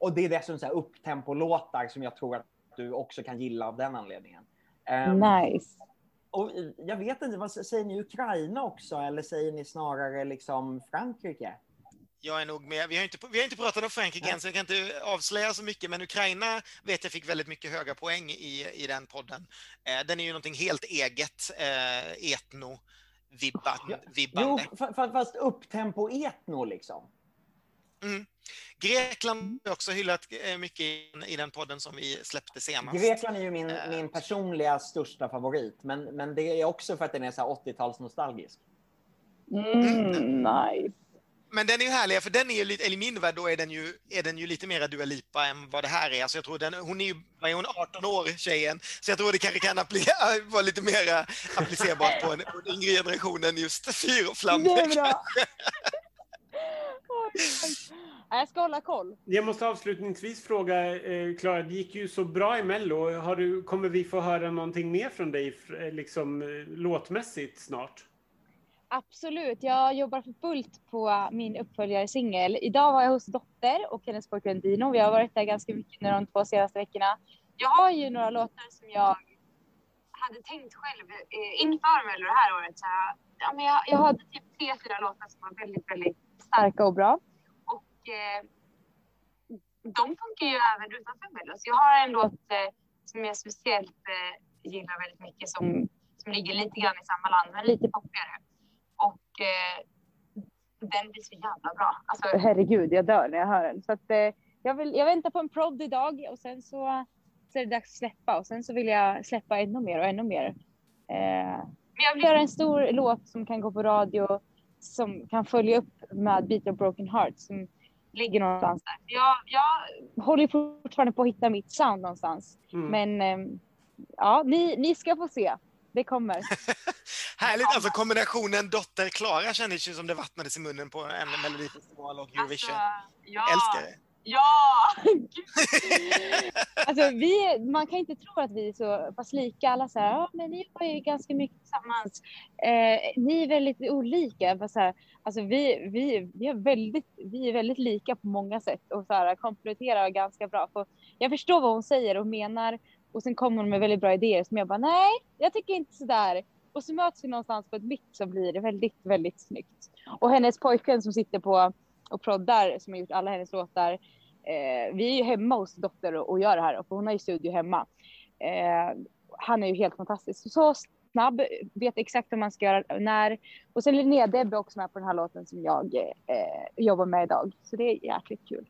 C: Och det är dessutom så här upptempo-låtar som jag tror att du också kan gilla av den anledningen. Eh,
D: Nice.
C: och jag vet inte, vad säger ni Ukraina också eller säger ni snarare liksom Frankrike?
A: Jag är nog med. Vi har inte, vi har inte pratat om Frankrike än, så jag kan inte avslöja så mycket, men Ukraina vet jag fick väldigt mycket höga poäng i, i den podden. Eh, den är ju någonting helt eget, eh, etno vibban,
C: Jo,
A: vibbande.
C: fa- fast upptempo-etno liksom.
A: Mm. Grekland har också hyllat eh, mycket i, den podden som vi släppte senast.
C: Grekland är ju min,
A: Eh.
C: min personliga största favorit, men, men det är också för att den är så här 80-tals nostalgisk.
D: Mm, nice.
A: Men den är ju härlig, för den är ju lite, eller i min värld då är den ju, är den ju lite mera Dua Lipa än vad det här är. Alltså jag tror den, hon är ju, vad är hon, 18 år tjejen, så jag tror det kanske kan vara lite mera applicerbart på en, på en yngre generation än just fyr och
D: Det är bra. Oj. Nej, Jag ska hålla koll.
B: Jag måste avslutningsvis fråga, eh, Klara, det gick ju så bra i Mello. Har du, kommer vi få höra någonting mer från dig, eh, liksom eh, låtmässigt snart?
D: Absolut, jag jobbar för fullt på min uppföljarsingel. Idag var jag hos Dotter och hennes pojkvän Dino. Vi har varit där ganska mycket nu de två senaste veckorna. Jag har ju några låtar som jag hade tänkt själv eh, inför Mello det här året. Så jag, ja, men jag, jag hade typ tre, fyra låtar som var väldigt, väldigt starka och bra. Och eh, de funkar ju även utanför Mello. Så jag har en låt eh, som jag speciellt eh, gillar väldigt mycket som, som ligger lite grann i samma land, men lite poppigare. Och eh, den blir så jävla bra. Alltså herregud, jag dör när jag hör den. Så att, eh, jag, vill, jag väntar på en prod idag och sen så, så är det dags att släppa och sen så vill jag släppa ännu mer och ännu mer. Eh, men jag vill göra en stor låt som kan gå på radio som kan följa upp med Beat of Broken Heart som ligger någonstans där. Jag, jag håller fortfarande på att hitta mitt sound någonstans.
B: Mm.
D: Men ehm, ja, ni, ni ska få se. Det kommer.
A: Härligt, alltså kombinationen dotter-Klara kändes ju som det vattnades i munnen på en Melodifestival och Eurovision.
D: ja.
A: Älskar det.
D: Ja! alltså, vi, man kan inte tro att vi är så pass lika. Alla så här, men ni har ju ganska mycket tillsammans. Eh, ni är väldigt olika. Fast Så här, alltså, vi, vi, vi, är väldigt, vi är väldigt lika på många sätt och så här, kompletterar ganska bra. För jag förstår vad hon säger och menar och sen kommer hon med väldigt bra idéer som jag bara, nej, jag tycker inte sådär. Och så möts vi någonstans på ett mitt som blir väldigt, väldigt snyggt. Och hennes pojkvän som sitter på och proddar som har gjort alla hennes låtar. Eh, vi är ju hemma hos dotter och, och gör det här och hon har ju studio hemma. Eh, han är ju helt fantastisk. Så snabb, vet exakt vad man ska göra när. Och sen Linnea Debbe också med på den här låten som jag eh, jobbar med idag. Så det är jäkligt kul.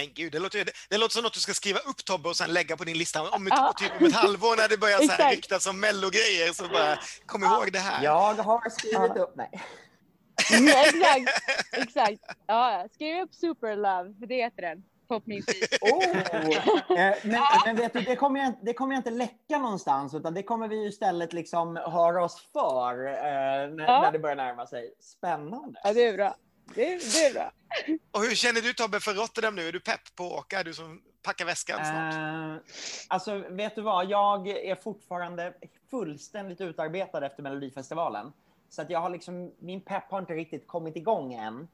A: Men gud, det låter, det låter som något du ska skriva upp Tobbe och sen lägga på din lista om ett,
D: Ja.
A: typ om ett halvår när det börjar så här ryktas om mellogrejer. Så bara, kom ihåg det här.
C: Jag har skrivit
D: Ja.
C: upp, nej.
D: Mm, exakt, exakt. Ja, skriv upp Superlove, för det heter den förhoppningsvis.
C: Oh. Eh, men, men vet du, det kommer, jag, det kommer jag inte läcka någonstans, utan det kommer vi istället liksom höra oss för eh, när,
D: Ja.
C: när det börjar närma sig. Spännande.
D: Ja, det är bra. Det, det är bra.
A: Och hur känner du Tobbe för Rotterdam nu? Är du pepp på att åka? Är du som packar väskan snart?
C: Eh, alltså, vet du vad? Jag är fortfarande fullständigt utarbetad efter Melodifestivalen. Så att jag har liksom, min pepp har inte riktigt kommit igång än.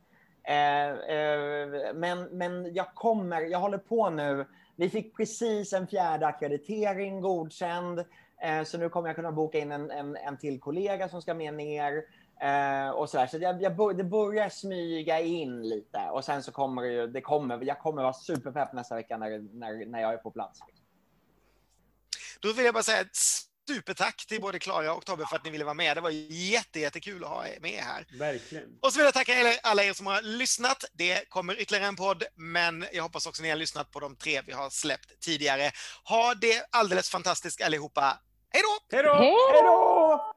C: Eh, eh, men, men jag kommer, jag håller på nu. Vi fick precis en fjärde akkreditering godkänd. Eh, så nu kommer jag kunna boka in en, en, en till kollega som ska med ner. Eh, och så där. så jag, jag, det börjar smyga in lite. Och sen så kommer det ju, det kommer, jag kommer vara superpepp nästa vecka när, när, när jag är på plats.
A: Då vill jag bara säga ett supertack till både Klara och Tobbe för att ni ville vara med. Det var jätte, jättekul att ha er med här.
B: Verkligen.
A: Och så vill jag tacka er- alla er som har lyssnat. Det kommer ytterligare en podd, men jag hoppas också ni har lyssnat på de tre vi har släppt tidigare. Ha det alldeles fantastiskt allihopa. Hej då!
B: Hej då!
D: Hej
C: Hej då!